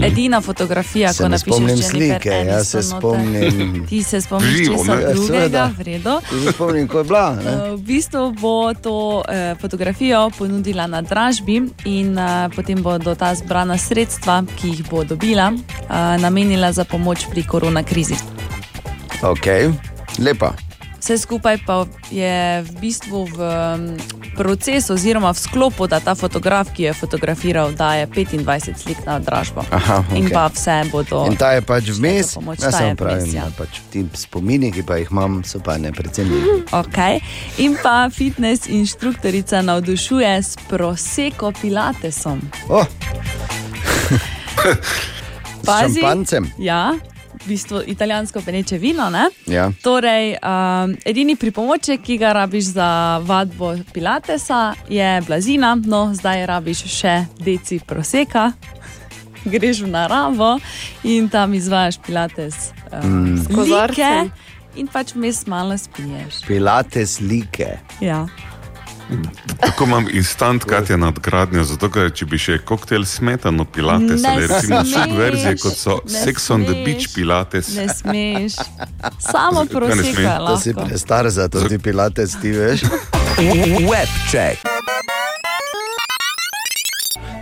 edina fotografija, Se ko napišeš spomnim slike, jaz se Aniston noter. spomnim. Ti se spomniš Živo, česa? Ja, drugega, seveda. v redu. Ti se spomnim, ko je bila. Ne? Eh, V bistvu bo to eh, fotografijo ponudila na dražbi in eh, potem bodo ta zbrana sredstva, ki jih bo dobila, eh, namenila za pomoč pri korona krizi. Ok, lepa. Vse skupaj pa je v bistvu v mm, procesu, oziroma v sklopu, da ta fotograf, ki je fotografiral, daje 25 slik na dražbo. Aha, In okej. pa vse bodo. In ta je pač vmes, jaz vmes, ja. da pač ti spomini, ki pa jih imam, so pa ne predvsem. Okay. In pa fitness inštruktorica navdušuje s proseko pilatesom. Oh. Pazi, šampancem? Ja, v bistvu italijansko peneče vino. Ne? Ja. Torej, um, edini pripomoček, ki ga rabiš za vadbo pilatesa, je blazina, no zdaj rabiš še deci proseka. Greš v naravo in tam izvajaš pilates. Um, Mm. Kozarcem. In pač vmes malo spiješ. Pilates slike. Ja. Tako imam instant Katja nadgradnjo, zato ker če bi še koktejl smetano pilates Ne ali recimo subverzije, kot so Sex on the. Beach pilates. Ne smeš. Samo Kaj proseka To si prestar za to, ti pilates, ti veš. Web check.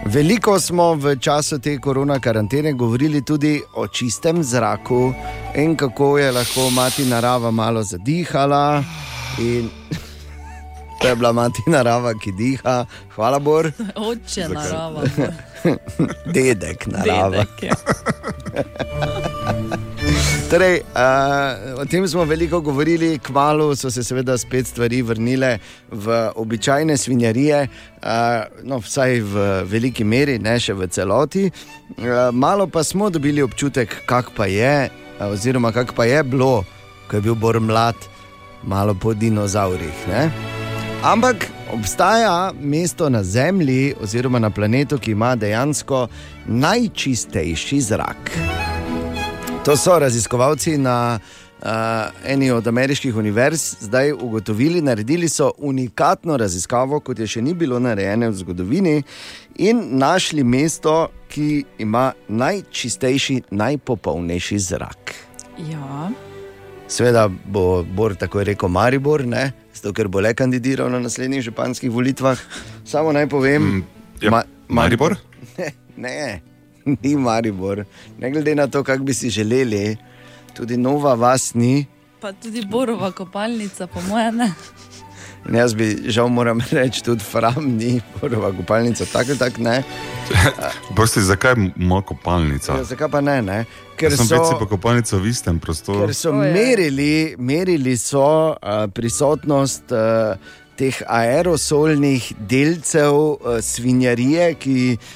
Veliko smo v času te korona karantene govorili tudi o čistem zraku in kako je lahko mati narava malo zadihala. In to je bila mati narava, ki diha, hvala Bor, Oče narava. dedek narava. Dedek, ja. To Torej, uh, o tem smo veliko govorili, kmalo so se seveda spet stvari vrnile v običajne svinjarije, uh, no, vsaj v veliki meri, ne še v celoti. Uh, malo pa smo dobili občutek, kak pa je, uh, oziroma kak pa je bilo, ko je bil Bor mlad, malo po dinozaurih. Ne? Ampak obstaja mesto na Zemlji, oziroma na planetu, ki ima dejansko najčistejši zrak. To so raziskovalci na uh, eni od ameriških univerz zdaj ugotovili, naredili so unikatno raziskavo, kot je še ni bilo narejeno v zgodovini, in našli mesto, ki ima najčistejši, najpopolnejši zrak. Ja. Sveda bo Bor tako rekel Maribor, ne? zato ker bo le kandidiral na naslednjih županskih volitvah. Samo naj povem, ja, Ma- Maribor? Ne, ne, ni Maribor. Ne glede na to, kako bi si želeli, tudi nova vas ni. Pa tudi borova kopalnica, po mojem, ne. In jaz bi žal moram reči, tudi Fram ni, prva kopalnica, tako ali tako ne. Prosti, zakaj moja kopalnica? Ja, zakaj pa ne? ne? Ker sem so, večji pa kopalnica v istem prostoru. ker so merili, merili so, uh, prisotnost uh, teh aerosolnih delcev uh, svinjarije, ki uh,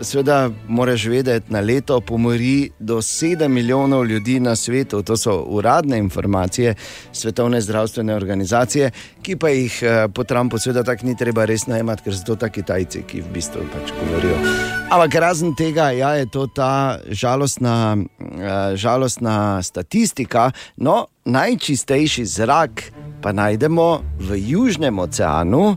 seveda moraš vedeti, na leto pomori do 7 milijonov ljudi na svetu. To so uradne informacije Svetovne zdravstvene organizacije, ki pa jih uh, po Trumpu seveda tako ni treba res najemati, ker so to ta Kitajci, ki v bistvu pač govorijo. Ampak razen tega, ja, je to ta žalostna, uh, žalostna statistika. No, najčistejši zrak pa najdemo v Južnem oceanu,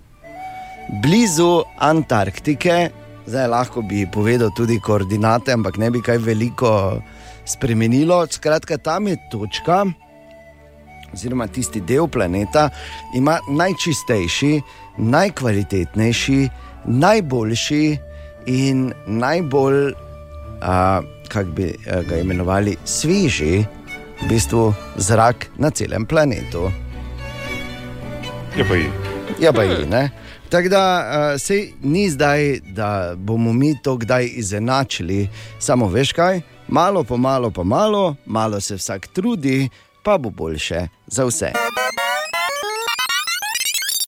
blizu Antarktike. Zdaj lahko bi povedal tudi koordinate, ampak ne bi kaj veliko spremenilo. Skratka, tam je točka, oziroma tisti del planeta, ima najčistejši, najkvalitetnejši, najboljši in najbolj, kako bi ga imenovali, sveži, v bistvu zrak na celem planetu. Je pa ji. Ja, pa je. Ne? Tako da uh, se ni zdaj, da bomo mi to kdaj izenačili, samo veš kaj, malo po malo, pa malo, malo se vsak trudi, pa bo boljše za vse.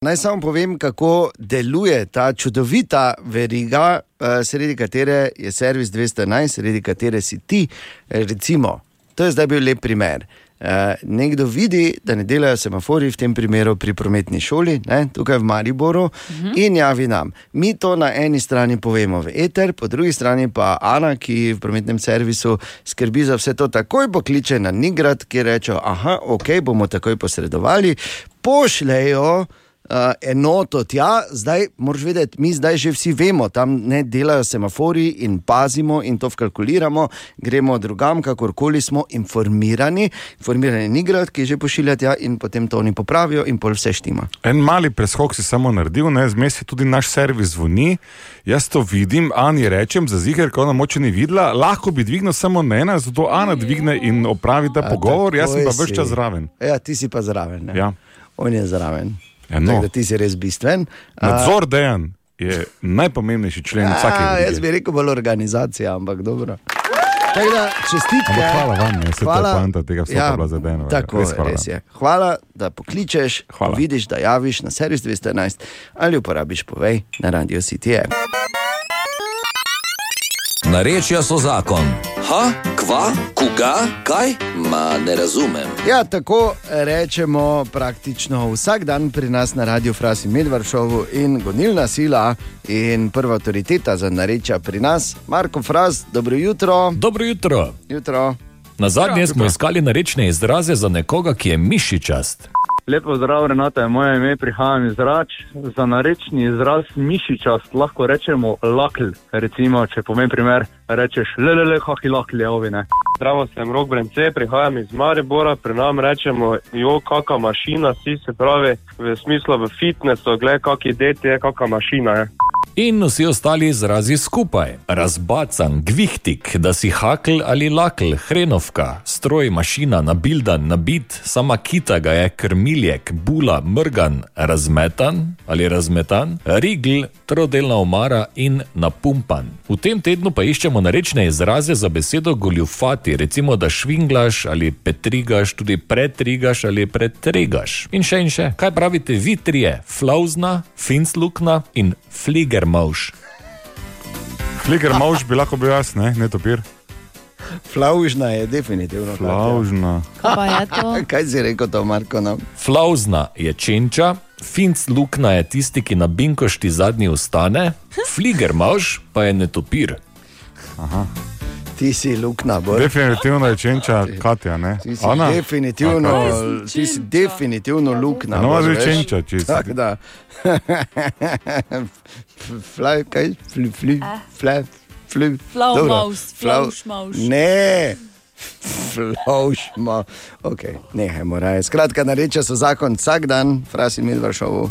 Naj samo povem, kako deluje ta čudovita veriga, eh, sredi katere je servis 211, sredi katere si ti, eh, recimo. To je zdaj bil lep primer. Eh, Nekdo vidi, da ne delajo semafori, v tem primeru pri prometni šoli, ne, tukaj v Mariboru, uh -huh. in javi nam. Mi to na eni strani povemo v eter, po drugi strani pa Ana, ki v prometnem servisu skrbi za vse to, takoj pokliče na Nigrad, ki reče: Aha, ok, bomo takoj posredovali, pošljejo. Uh, enoto tja, zdaj moraš vedeti, mi zdaj že vsi vemo, tam ne delajo semafori in pazimo in to vkalkuliramo, gremo drugam, kakorkoli smo informirani. Informirani ni grad, ki že pošilja tja in potem to oni popravijo in pol vse štima. En mali preskok si samo naredil, ne, zmes je tudi naš servis zvoni. Jaz to vidim, Ani rečem, za ziger, ko ona moče ni videla, lahko bi dvignil samo na ena, zato Ana dvigne in opravi ta pogovor, jaz sem pa več čas zraven. Ja, ti si pa zraven. Ne? Ja. On je zraven. Ja, no. Tako da ti si res bistven. Nadzor dejan je najpomembnejši člen a, vsake Jaz bi rekel bolj organizacija, ampak dobro. Tako da, čestitke. Ampak hvala vam, saj to je poanta tega vstopa bila zadena, Tako res hvala res je. Hvala, da pokličeš, Hvala. vidiš, da javiš na servis 211 ali uporabiš povej na radio CTM. Narečja so zakon. Ha, kva, koga, kaj? Ma ne razumem. Ja, tako rečemo praktično vsak dan pri nas na Radiu Frasi Medvršovu in gonilna sila in prva avtoriteta za narečja pri nas, Marko Fras, dobro jutro. Dobro jutro. jutro. Na zadnje smo iskali narečne izraze za nekoga, ki je mišičast. Lepo zdrav, Renata je moje ime, prihajam iz Rač. Za narečni izraz mišičast lahko rečemo lakl. Recimo, če pomeni primer, rečeš lelele, haki lakl je ovine. Zdravo, sem Rok Brence, prihajam iz Maribora, pri nam rečemo, jo, kakšna mašina si, se pravi, v smislu v fitnessu, gled, kaki det je, kakšna mašina je. In vsi ostali izrazi skupaj. Razbacan, gvihtik, da si hakl ali lakl, hrenovka, stroj, mašina, nabildan, nabit, sama kita ga je, krmiljek, bula, mrgan, razmetan ali razmetan, rigl, trodelna omara in napumpan. V tem tednu pa iščemo narečne izraze za besedo goljufati, recimo da švinglaš ali petrigaš, tudi pretrigaš ali pretregaš. In še in še, kaj pravite vi trije? Flauzna, finslukna in fligermauš. Fliger mož bi lahko bil jaz, ne, ne topir. Flaužna je definitivno. Flaužna. Kaj je to? Kaj si rekel, to Marko? Nam? Flauzna je čenča, finslukna je tisti, ki na binkošti zadnji ustane, fligermauš pa je netopir. Aha. Ti si lukna, bolj. Definitivno je čenča Katja, ne? Ti si Ana? definitivno, A, Katja. ti si definitivno lukna. No, veš. čenča, čisto. Tako da. Flaj, kaj? Fli, fli, fle, fli. Flau Dobro. maus, flauš maus. Ne. Flaušma. Ok, nehajmo raje. Skratka, nareče so zakon vsak dan, frasi mi dva šovu.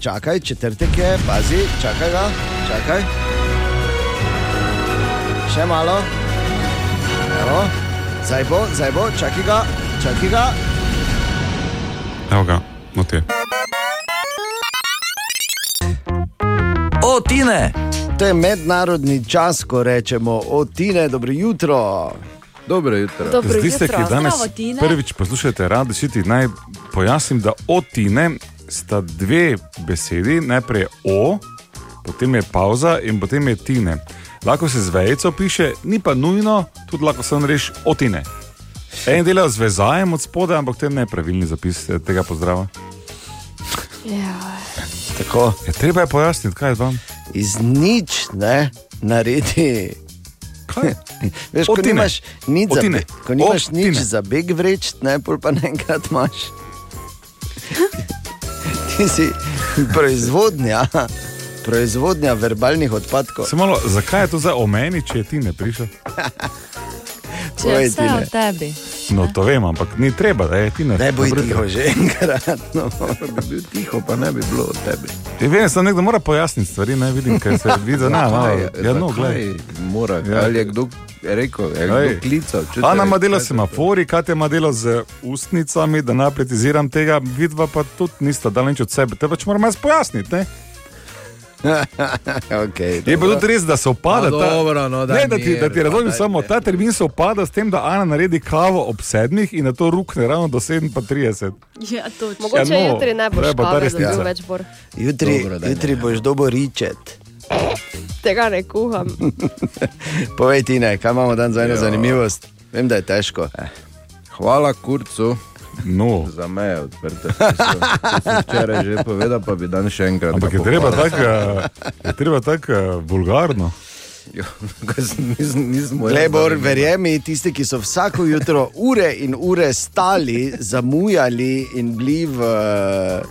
Čakaj, četrtek je, pazi, čakaj ga, čakaj. Še malo. Evo, zdaj bo, zdaj bo, čakaj ga, čakaj ga. Evo ga, no ti je. O, Tine! To je mednarodni čas, ko rečemo o Tine, dobro jutro. Dobro jutro. Dobro tiste, jutro. ki danes Zdravo, Tine. prvič poslušate radio City, naj pojasnim, da otine sta dve besedi, najprej o, potem je pauza in potem je tine. Lahko se z vejico piše, ni pa nujno, tudi lahko samo reš otine. En dela z vezajem od spodaj, ampak to je nepravilni zapis eh, tega pozdrava. Ja. Tako. Je treba je pojasniti, kaj je vam. Iz nič ne naredi. Veš, ko Otine. nimaš nič za, ko nimaš nič za beg vreč, ne, pol pa naenkrat imaš. Si proizvodnja, proizvodnja verbalnih odpadkov. Se malo, zakaj je to za omeni, če je ti ne prišel? Če je vse o tebi. No, to vem, ampak ni treba, da je ti ne. Ne boj tiho že enkrat. No. Bi bil tiho, pa ne bi bilo od tebe. Ja, vem, samo nekdo mora pojasniti stvari, ne vidim, kaj se vidi. Ne, no, ja, no, gledaj. Mora, Ja. ali je kdo rekel, je kdo klical. Ana ima delo kaj s te- semafori, Katja ima delo z ustnicami, da ne pretiziram tega, vidva pa tudi nista dala nič od sebe. Te pač moramo jaz pojasniti. Ne? okay, Je pa tudi res, da se opada. No, ta, dobro, no, daj ne, da ti, da ti mir, razumem, daj samo ta termin se opada s tem, da Ana naredi kavo ob sedmih in na to rukne ravno do 37. Ja, točno. Mogoče Ja, no, jutri ne boš kave resnica. dobil več bor. Jutri, Dobro, jutri boš dobo ričet. Tega ne kuham. Povej ti ne, kaj imamo dan za eno Ja. zanimivost. Vem, da je težko. Hvala kurcu. No. Za meje odprte. To sem- to sem Včeraj že povedal, pa bi dan še enkrat. Ampak je treba tako eh, je treba tak, eh, vulgarno. Lebor, verjemi, tisti, ki so vsako jutro ure in ure stali, zamujali in bili v eh,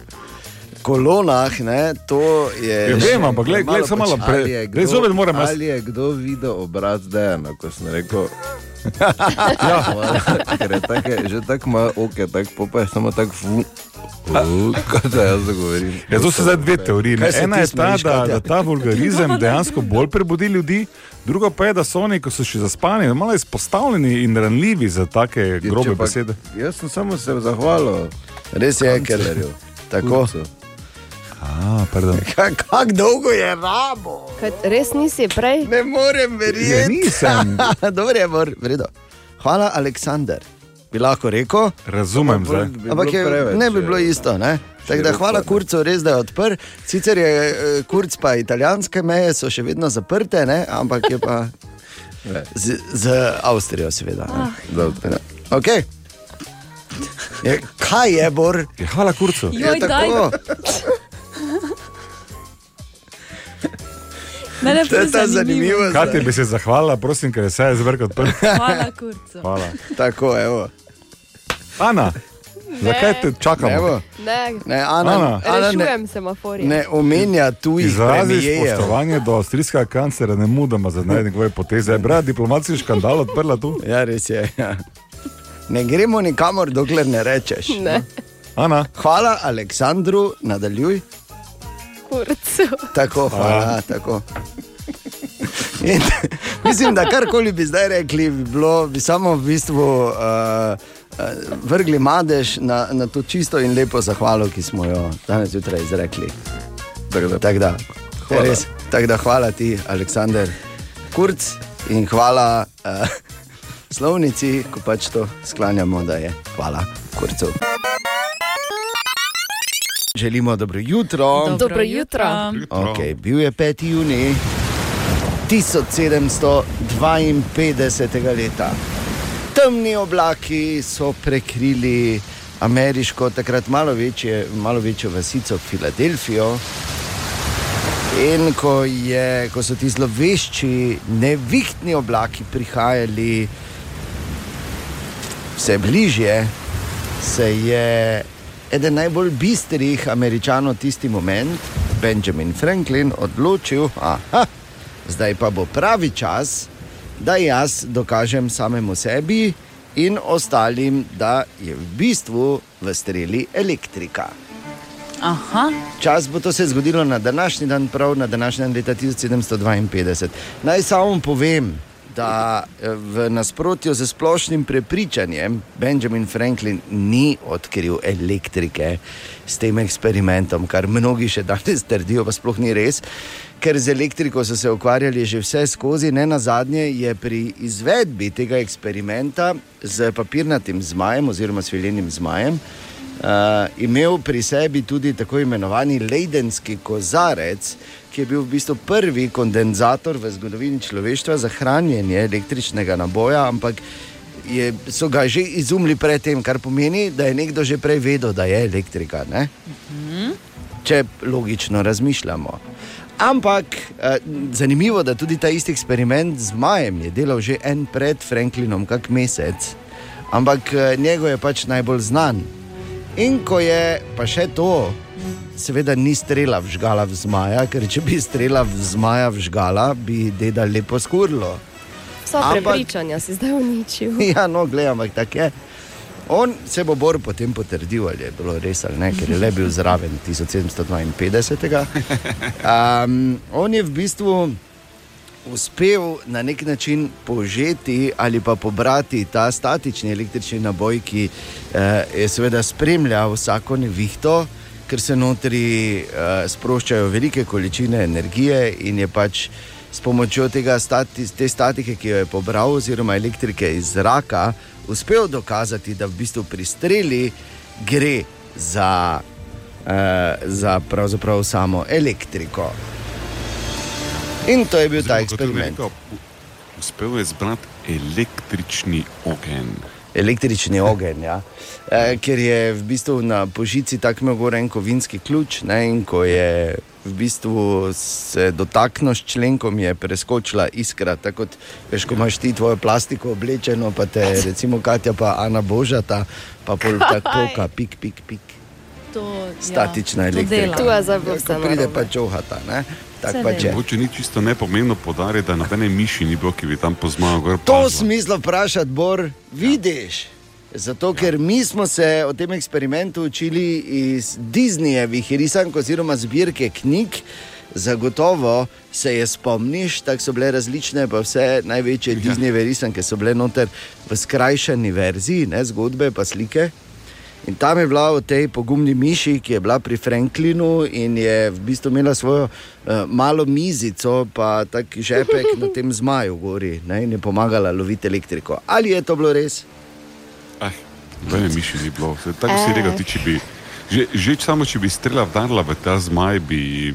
kolonah, ne, to je. Ja, vem, ampak glej, glej, malo samo malo pre- Ali je Zdaj zopet moram Ali je kdo videl obraz Dejana, ko sem rekel? Ja. Ker je tako, že tako malo oke, tako popaj, samo tako fu. Kot da jaz govorim. Ja, to so zdaj dve teorije. Kaj se Ena je ta, da, da ta vulgarizem dejansko bolj prebudi ljudi, druga pa je, da so oni, ko so še zaspani, malo izpostavljeni in ranljivi za take grobe če pa- besede. Jaz sem samo se zahvalil. Res je, ker kanclerju, tako. Kurcu. A, pardon. Kako dolgo je rabo? Kaj, res nisi prej? Ne morem Ja, verjeti. nisem. Dobro je, redu. Hvala, Aleksandar. Bi lahko rekel, Razumem zdaj. Bi ampak bilo je, preveč, ne bi bilo isto. Ne? Tako da hvala kurcu, res da je odprl. Sicer je eh, kurc pa italijanske meje so še vedno zaprte, ne? ampak je pa z, z Avstrijo, seveda. ne. Dobro. Okay. Je, kaj je, Bor? Ja, hvala kurcu. Je Joj, daj. Tako. Mene To je ta zanimivo. zanimivost. Katja bi se zahvalila, prosim, ker je vse zvrk odprt. Hvala, kurcu. Hvala. Tako, evo. Ana, zakaj te čakamo? evo. Ne, Ne, Ana, Ana. Ana ne, semaforje. ne omenja tujih premijejev. spoštovanje do avstrijskega kanclera ne mudoma za njegove poteze. Je brat diplomatski škandal odprla tu? Ja, res je. Ja. Ne gremo nikamor, dokler ne rečeš. Ne, Ana, Hvala Aleksandru, nadaljuj. Kurcu. Tako, hvala. Tako. In Mislim, da karkoli bi zdaj rekli, bi, bilo, bi samo v bistvu uh, uh, vrgli madež na, na to čisto in lepo zahvalo, ki smo jo danes zjutraj izrekli. Tako da, Hvala. res, tak da, hvala ti, Aleksandr Kurc, in hvala uh, slovnici, ko pač to sklanjamo, da je hvala Kurcu. Želimo dobro jutro. Dobro Dobro jutro. jutro. Okay, bil je 5. juni 1752. leta. Temni oblaki so prekrili ameriško, takrat malo, večje, malo večjo vasico Filadelfijo. In ko, je, ko so ti zlovešči, nevihtni oblaki prihajali vse bližje, se je eden najbolj bistrih američanov tisti moment, Benjamin Franklin, odločil, da zdaj pa bo pravi čas, da jaz dokažem samemu sebi in ostalim, da je v bistvu v streli elektrika. Aha. Čas bo to se zgodilo na današnji dan, prav na današnji dan leta 1752. Naj samo povem, da eh, v nasprotju z splošnim prepričanjem Benjamin Franklin ni odkril elektrike s tem eksperimentom, kar mnogi še danes trdijo, pa sploh ni res. Ker z elektriko so se ukvarjali že vse skozi, ne na zadnje je pri izvedbi tega eksperimenta z papirnatim zmajem oziroma sviljenim zmajem uh, imel pri sebi tudi tako imenovani Leidenski kozarec, ki je bil v bistvu prvi kondenzator v zgodovini človeštva za hranjenje električnega naboja, ampak je, so ga že izumili predtem, kar pomeni, da je nekdo že prej vedel, da je elektrika. Ne? če logično razmišljamo. Ampak eh, zanimivo je, da tudi ta isti eksperiment z Majem je delal že en pred Franklinom, kak mesec, ampak eh, njegov je pač najbolj znan. In ko je pa še to, seveda ni strela vžgala v zmaja, ker če bi strela v zmaja vžgala, bi deda lepo skurlo. Vsa Ampak- prepričanja si zdaj uničil. Ja, no, gledaj, ampak tako je. On se bo Bor potem potrdil, ali je bilo res ali ne, ker je le bil zraven 1752. Um, on je v bistvu uspel na nek način požeti ali pa pobrati ta statični električni naboj, ki eh, je seveda spremljal vsako nevihto, ker se notri eh, sproščajo velike količine energije in je pač s pomočjo tega stati, te statike, ki jo je pobral, oziroma elektrike iz zraka, uspel dokazati, da v bistvu pri streli gre za, eh, za pravzaprav samo elektriko. In to je bil ta eksperiment. Uspel je zbrati električni ogenj. Električni ogenj, ja. e, ker je v bistvu na požici tako imel gor en kovinski ključ, ne, in ko je v bistvu se dotaknil s členkom, je preskočila iskra. Tako kot veš, ko imaš ti tvojo plastiko oblečeno, pa te recimo Katja, pa Ana Božata, pa pol tako poka, pik, pik, pik. To, Statična ja, to elektrika. Tu je zdaj Ja, vse ko pride pa čohata, ne? Tako Saj pa vem. če. Mogoče ni čisto nepomembno podariti, da nobene miši ni bilo, ki bi tam pozmagal gor. To smislo vprašati, Bor, vidiš. Zato, ker mi smo se o tem eksperimentu učili iz Disneyjevih risank oziroma zbirke knjig. Zagotovo se je spomniš, tako so bile različne, pa vse največje ja. Disneyjeve risanke so bile noter v skrajšani verziji, ne zgodbe, pa slike. In tam je bila o tej pogumni miši, ki je bila pri Franklinu in je v bistvu imela svojo uh, malo mizico, pa tako žepek na tem zmaju gori ne, in je pomagala loviti elektriko. Ali je to bilo res? Ah, nobene miši ni bilo. Tako si rekel, ti, če bi. Že, že samo, če bi strela vdarila v ta zmaj, bi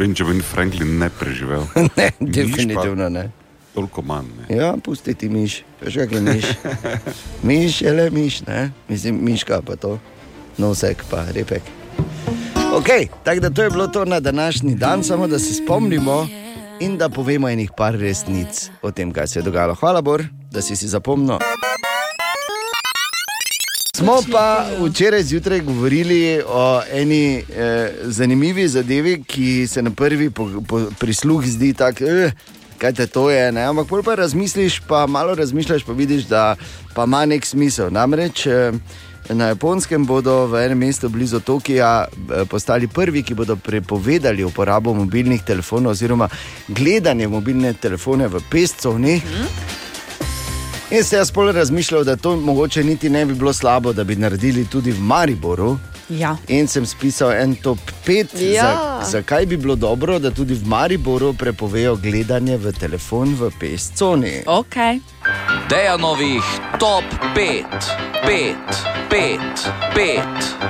Benjamin Franklin ne preživel. ne, definitivno ne. Toliko manj. Ne. Ja, pusti ti miš, veš kaj je miš. Miš je le miš, ne? mislim, miška pa to, nosek pa repek. Ok, tako da to je bilo to na današnji dan, samo da se spomnimo in da povemo enih par resnic o tem, kaj se je dogajalo. Hvala, Bor, da si si zapomnil. Smo pa včeraj zjutraj govorili o eni eh, zanimivi zadevi, ki se na prvi po, po, prisluh zdi tako, eh, kaj te to je. Ne? Ampak pol pa razmisliš, pa malo razmišljaš, pa vidiš, da pa ima nek smisel. Namreč eh, Na japonskem bodo v enem mestu blizu Tokija eh, postali prvi, ki bodo prepovedali uporabo mobilnih telefonov oziroma gledanje mobilne telefone v pescovni. In se jaz pol razmišljal, da to mogoče niti ne bi bilo slabo, da bi naredili tudi v Mariboru. Ja. In sem spisal en top 5, Ja. za, zakaj bi bilo dobro, da tudi v Mariboru prepovejo gledanje v telefon v pescovni. Okay. Dejanovih top 5, 5, 5, 5,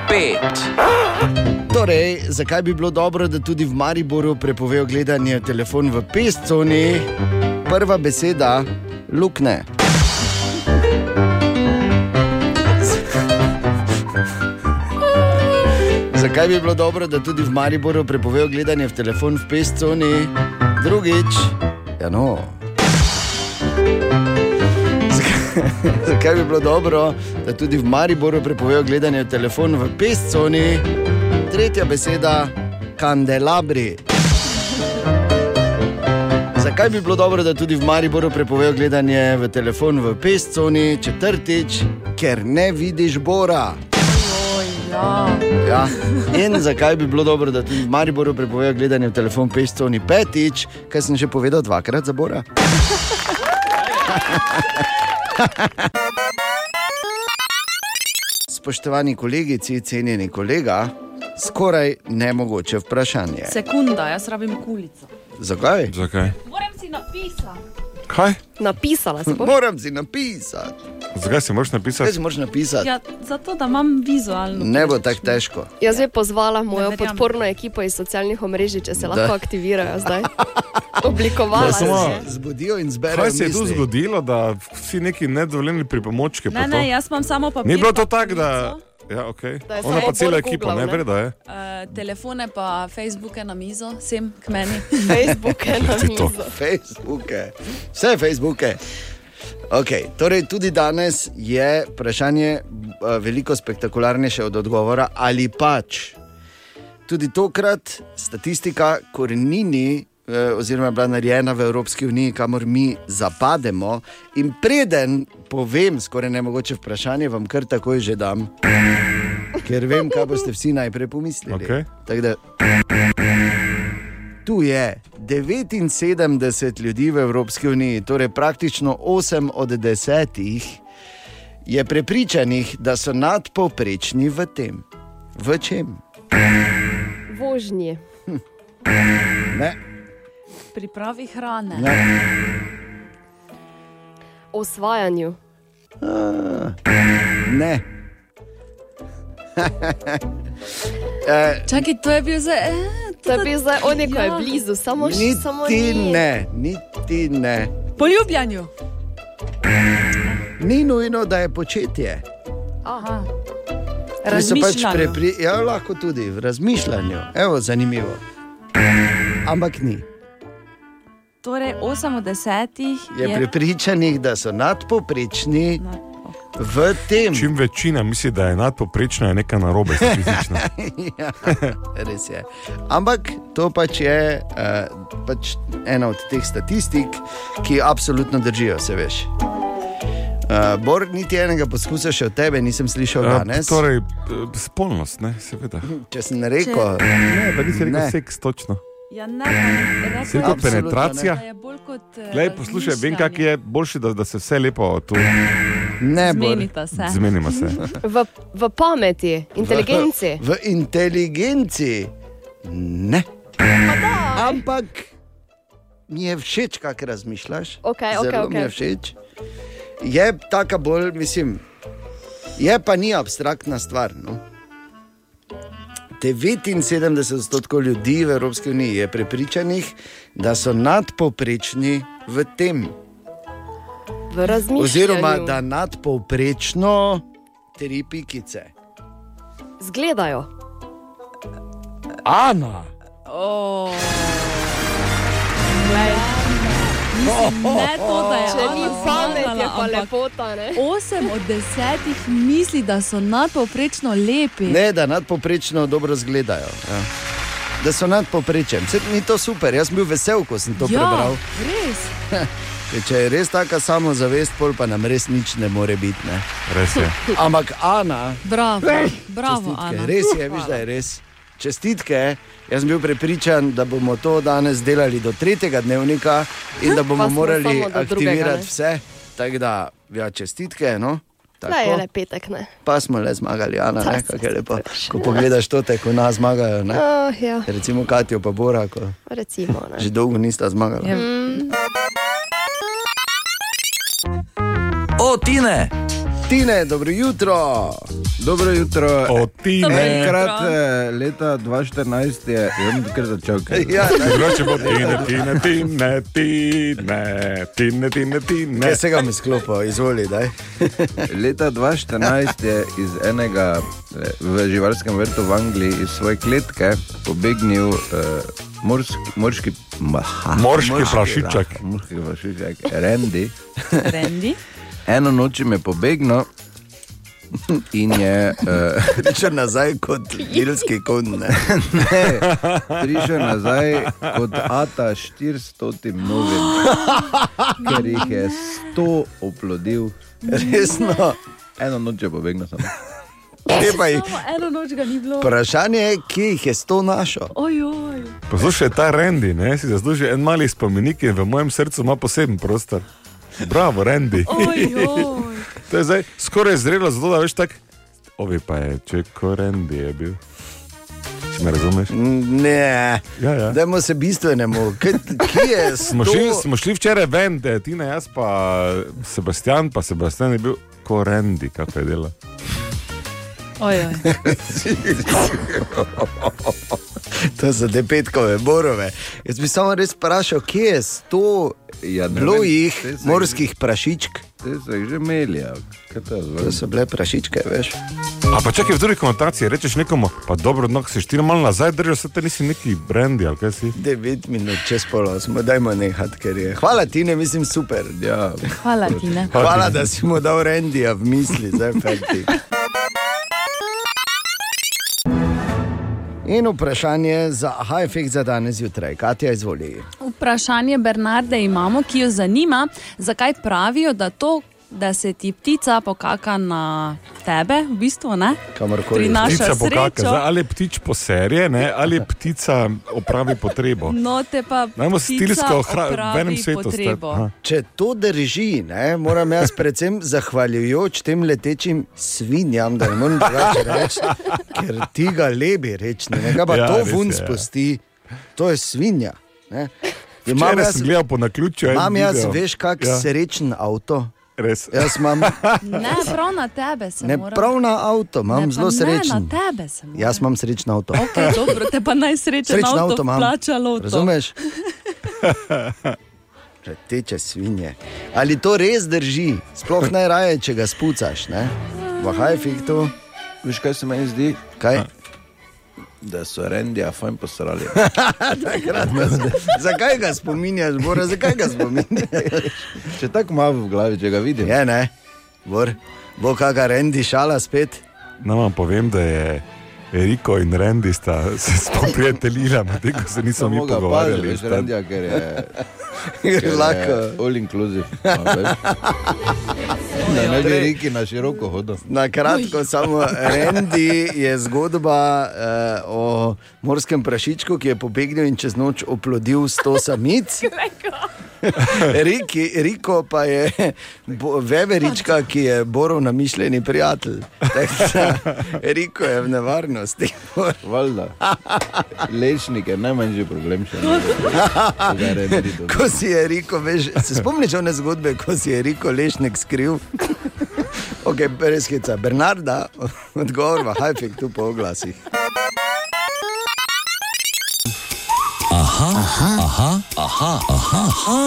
5. Torej, zakaj bi bilo dobro, da tudi v Mariboru prepovejo gledanje telefon v pescovni? Prva beseda, lukne. Zakaj bi bilo dobro, da tudi v Mariboru prepovejo gledanje v telefon v pescovni? Drugič, ja no. Zakaj, bi bilo dobro, da tudi v Mariboru prepovejo gledanje v telefon v pescovni? Tretja beseda, kandelabri. Zakaj bi bilo dobro, da tudi v Mariboru prepovejo gledanje v telefon v pescovni? Četrtič, ker ne vidiš bora. Ja. In zakaj bi bilo dobro, da tudi v Mariboru prepovejo gledanje v telefon v pescovni? Petič, kaj sem že povedal dvakrat za bora. Spoštovani kolegici, cenjeni kolega, skoraj nemogoče vprašanje. Sekunda, jaz rabim kulico. Zakaj? Zakaj? Moram si napisati. Kaj? Napisala si boš. Moram si napisati. Zakaj si moraš Kaj napisati? si moraš napisati? Ja, zato, da imam vizualno. Ne bo tako težko. Jaz bi pozvala mojo podporno ekipo iz socialnih omrežij, če se Da. lahko aktivirajo zdaj. Oblikovala se. Zbudijo in zberejo. Kaj se je tu zgodilo, da vsi neki nedovoljeni pripomočki? Ne, ne, jaz imam samo papir. Ni bilo to tako, da. Ja, okay. Da je Ona pa cela ekipa, ne ne? vreda je. Uh, telefone pa Facebooke na mizo, sem k meni. Facebooke na mizo. Facebooke. Vse Facebooke. Okay, torej, tudi danes je vprašanje uh, veliko spektakularnejše od odgovora, ali pač. Tudi tokrat statistika korenini, eh, oziroma je bila narejena v Evropski uniji, kamor mi zapademo. In preden povem skoraj ne mogoče vprašanje, vam kar takoj že dam, ker vem, kaj boste vsi najprej pomislili. Okej. Tako da Tu je 79 ljudi v Evropski uniji, torej praktično 8 od 10 je prepričanih, da so nadpovprečni v tem. V čem? Vožnji. Ne, Pripravi hrane. ne. Osvajanju. A, ne. e, Čakaj, to je bil zdaj. Eh, To je bil on, ko je Ja. blizu, samo, niti samo ni. ne, niti ne. Po ljubljanju. Ni nujno, da je početje. Aha. Pač prepri... Ja, lahko tudi v razmišljanju. Evo, zanimivo. Ampak ni. Torej, 8 od 10 Je, je prepričanih, da so nadpoprečni v tem. Čim večina misli, da je nadpoprečna, je nekaj narobe statistično. ja, res je. Ampak to pač je uh, pač ena od teh statistik, ki absolutno držijo, se veš. Uh, Bor, niti enega poskusa še od tebe nisem slišal Ja, danes. torej, eh, spolnost, ne, seveda. Če sem rekel, Ne, pa nisi rekel Ne. seks, točno. Ja, ne, Si rekel penetracija? Da je bolj kot. eh, Glej, poslušaj, vem, kak je boljši, da, da se vse lepo tu ne bo. Zmenita se. zmenimo. Se. V, v pameti, inteligenci. V, v inteligenci. Ne. Ampak mi je všeč, kako razmišljaš. Okej, okej, Zelo mi je okej. všeč. Je taka bolj, mislim, je pa ni abstraktna stvar. No. 79 odstotkov ljudi v Evropski uniji je prepričanih, da so nadpoprečni v tem. V razmišljanju. Oziroma, da nadpovprečno tri pikice. Zgledajo. Ana. Oh. Mislim, ne to, da je Če ni pamet, je pa lepota. Ne? 8 od 10 misli, da so nadpovprečno lepi. Ne, da nadpoprečno dobro izgledajo. Ja. Da so nadpoprečen. Vse ni to super, jaz sem bil vesel, ko sem to ja, prebral. Res. Če je res taka samozavest, pol pa nam res nič ne more biti. Ne? Res je. Ampak Ana, Bravo, bravo, Ana. res je, veš, da je res. Čestitke. Jaz sem bil prepričan, da bomo to danes delali do tretjega dnevnika in da bomo morali drugega, aktivirati ne? vse. Tako da, ja, čestitke. No? Le je Tako. le petek, ne. Pa smo le zmagali, Ana, ne, kako je lepo. Ko pogledaš to, te ko nas zmagajo. Ne? Oh, ja, Recimo Katijo pa Bora, ko recimo. Ne. že dolgo nista zmagala. Mm. O, Tine! Tine, dobro jutro! Dobro jutro. O, Tine. Enkrat eh, leta 2014 je, jaz bom kar začel. Kaj. Ja, Drugače bo Tine, Tine, Tine, Tine, Tine, Tine, Tine. Kaj se ga mi sklopa, izvoli, daj. Leta 2014 je iz enega eh, v živalskem vrtu v Angliji iz svoje kletke pobegnil uh, morski, morski, maha, Morški prašiček. ja, Morski prašiček, Randy. Randy? Eno noč je pobegnil in je uh, prišel nazaj kot ilski kon. Ne? ne, prišel nazaj kot Ata 400 novim, ker jih je 100 oplodil. Resno. Eno noč je pobegnil samo. Jih? Vprašanje je, kje jih je sto našo. Ojoj. Poslušaj, ta Randy, ne, si zasluži en mali spomenik in v mojem srcu ima poseben prostor. Bravo, Randy. Ojoj. to je zdaj skoraj zrelo, zato da veš tako. Ovi pa je, če ko Randy je bil. Če me razumeš? Ne, Ja, ja. dajmo se bistvenemu. Kje, kje je Smo sto... šli, smo šli včeraj ven, da je Tina, jaz pa Sebastian, pa Sebastian je bil ko Randy, kako je delo. Ojoj. To so te petkove borove. Jaz bi samo res vprašal, kje je sto Ja, ne bilo vem, jih morskih prašičk. Te so jih že imeli, ja. kaj to je? To so bile prašičke, veš. A pa čakaj v drugi konotaciji, rečeš nekomu, pa dobro, no, si štiri malo nazaj držal, se te nisi neki brandy, ali kaj si? 9 minut čez polo smo, dajmo nehati, ker je. Hvala ti, ne mislim super. Ja. Hvala ti, ne. Hvala, da si mu dal rendija v misli, zdaj ferti. In vprašanje za high-efekt za danes zjutraj. Katja, izvoli. Vprašanje Bernarde imamo, ki jo zanima, zakaj pravijo, da to, da se ti ptica pokaka na tebe, v bistvu ne. Kamorkoli. Ptica pokaka, zdaj, ali ptič poserje, ne, ali ptica opravi potrebo. No, te pa ptica stilsko v opravi enem svetu. Če to drži, ne, moram jaz predvsem zahvaljujoč tem letečim svinjam, da ne morem drugače reči, ker ti ga lebi reči, ne pa Ja, ja, to vun je, ja. spusti, to je svinja. Ne. Imam jaz, sem gledal po naključju. imam jaz video. veš, kak ja. srečen avto. Res. Jaz imam Ne, prav na tebe se ne mora. prav na avto, imam Ne, zelo Ne, srečen. na tebe se mora. Jaz imam srečen avto. Okay, dobro, te pa najsrečen Srečen avto, avto imam. plača loto. Razumeš? Teče svinje. Ali to res drži? Sploh najraje, če ga spucaš. Ne? V hajfiktu. Veš, kaj se meni zdi? Kaj? Da so rendija fajn posrali. Zakaj ga spominjaš, Bora, zakaj ga spominjaš? Če tako malo v glavi, če ga vidim. Je, ne? Bor, bo kakšna rendi šala spet. No, vam povem, da je Eriko in Randy sta se spoprijateljila, medtem ko se niso mi pogovarjali. veš, rendija, ker je... Lahko. All inclusive. Da ne bi reki na široko hodil. Na kratko, samo Rendi je zgodba uh, o morskem prašičku, ki je pobegnil in čez noč oplodil 100 samic. Riki, Riko pa je bo, veverička, ki je Borov namišljeni prijatelj. Da Riko je v nevarnosti. Valjda. Lečnik je najmanjši problem še. Dobi. Ko si je Riko, veš, se spomniš one zgodbe, ko si je Riko lešnik skril. Ok, res heca. Bernarda, odgovor v hajfik tu po oglasih. Aha, aha, aha, aha, aha, aha,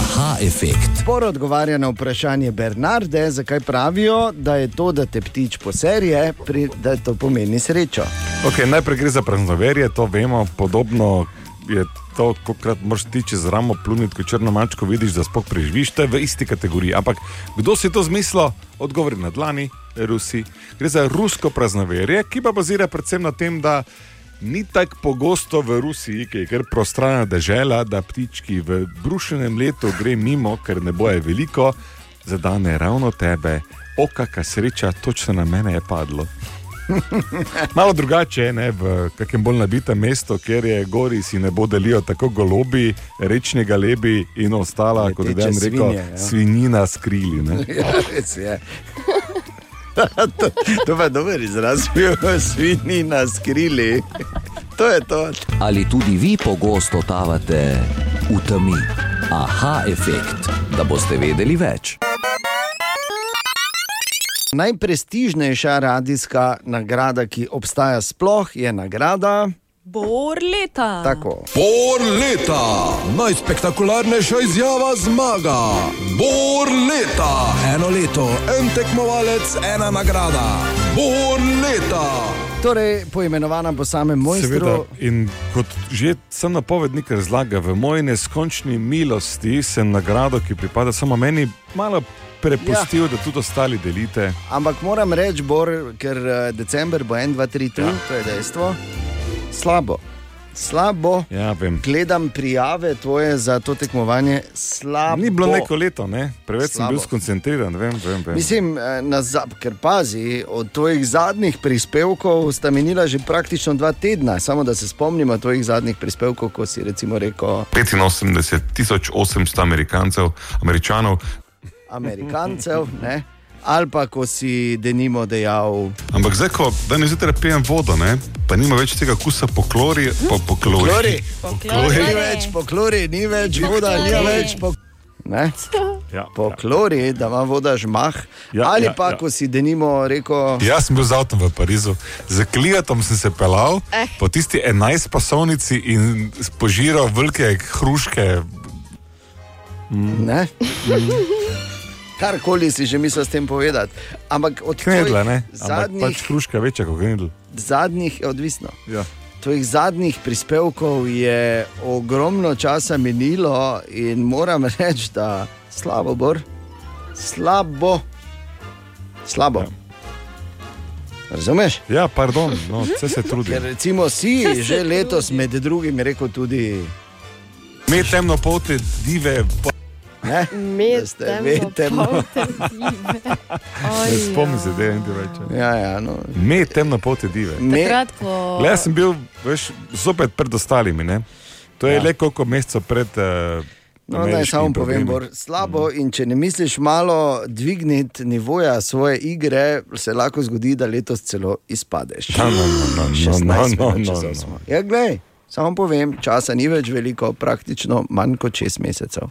aha, efekt. Spor odgovarja na vprašanje Bernarde, zakaj pravijo, da je to, da te ptič poserje, pri, da to pomeni srečo. Okay, najprej gre za praznoverje, to vemo, podobno je to, kokrat moraš ti čez ramo pluniti, ko črno mačko vidiš, da sploh preživiš, to je v isti kategoriji. Ampak kdo si to zmislil? Odgovor je na dlani, Rusi. Gre za rusko praznoverje, ki pa bazira predvsem na tem, da Ni tako pogosto v Rusiji, ki je kar prostrana država, da ptički v brušenem letu gre mimo, ker ne boje veliko, zadane ravno tebe, o kakšna sreča, točno na mene je padlo. Malo drugače je v kakem bolj nabitem mestu, kjer je gori si ne bo delijo tako golobi, rečni galebi in ostala, kot je Leteče Dan rekel, svinje, ja. svinjina skrili. Ja, res je. to, to pa je dober izraz, bil svinji na skrili. To je to. Ali tudi vi pogosto totavate v temi? Aha, efekt, da boste vedeli več. Najprestižnejša radijska nagrada, ki obstaja sploh, je nagrada. Bor leta. Tako. Bor leta, najspektakularnejša izjava zmaga. Bor leta, eno leto, en tekmovalec, ena nagrada. Bor leta. Torej, poimenovana po samem mojstru. Seveda, in kot že sem napovednik razlaga, v moji neskončni milosti sem nagrado, ki pripada samo meni, malo prepustil, ja. da tudi ostali delite. Ampak moram reči, Bor, ker eh, december bo 1, 2, 3, 3, ja. to je dejstvo. Slabo. Slabo. Ja, vem. Gledam prijave tvoje za to tekmovanje. Slabo. Ni bilo neko leto, ne? preveč sem Slabo. bil skoncentriran. Vem, vem, vem. Mislim, eh, na za- ker pazi, od tvojih zadnjih prispevkov sta minila že praktično dva tedna. Samo da se spomnimo tvojih zadnjih prispevkov, ko si recimo rekel 85 800 Amerikancev, američanov. Amerikancev, ne? Ali pa ko si denimo dejal. Ampak zdaj, ko danes zjutraj pijem vodo, ne, pa nima več tega kusa po klori, po, po klori. Klori, Po ni več po klori, ni več voda, ni več po. Ne? Ja, po klori, da ima voda žmah. Ja, ali ja, pa, ja. ko si denimo rekel. Jaz sem bil z avtom v Parizu, z klijatom sem se pelal Eh. po tisti 11 pasovnici in požiral velike hruške. Ne? Karkoli si že mislil s tem povedati. Ampak od Knedla, ne? tvojih Ampak zadnjih, pač hruška večja kot knedl. zadnjih, odvisno. Ja. Tvojih zadnjih prispevkov je ogromno časa minilo in moram reči, da slabo, bor, slabo, slabo. Ja. Razumeš? Ja, pardon, no, vse se trudi. Ker recimo si Vse že letos med drugim rekel tudi. Me temno polte dive. Ne? Med ste temno ve temno. polte dive. Ne spomni se, da je en več. Ja, ja, no. Me temno polte dive. Me- Takrat, ko- Le, jaz sem bil veš, zopet pred ostalimi. Ne? To je Ja. le koliko mesecev pred. Uh, No, naj samo povem, Bor, slabo. In če ne misliš malo dvigniti nivoja svoje igre, se lahko zgodi, da letos celo izpadeš. No, no, no, no, no, 16 no, no, čez no, osmo. Ja, glej, samo povem, časa ni več veliko, praktično manj kot 6 mesecev.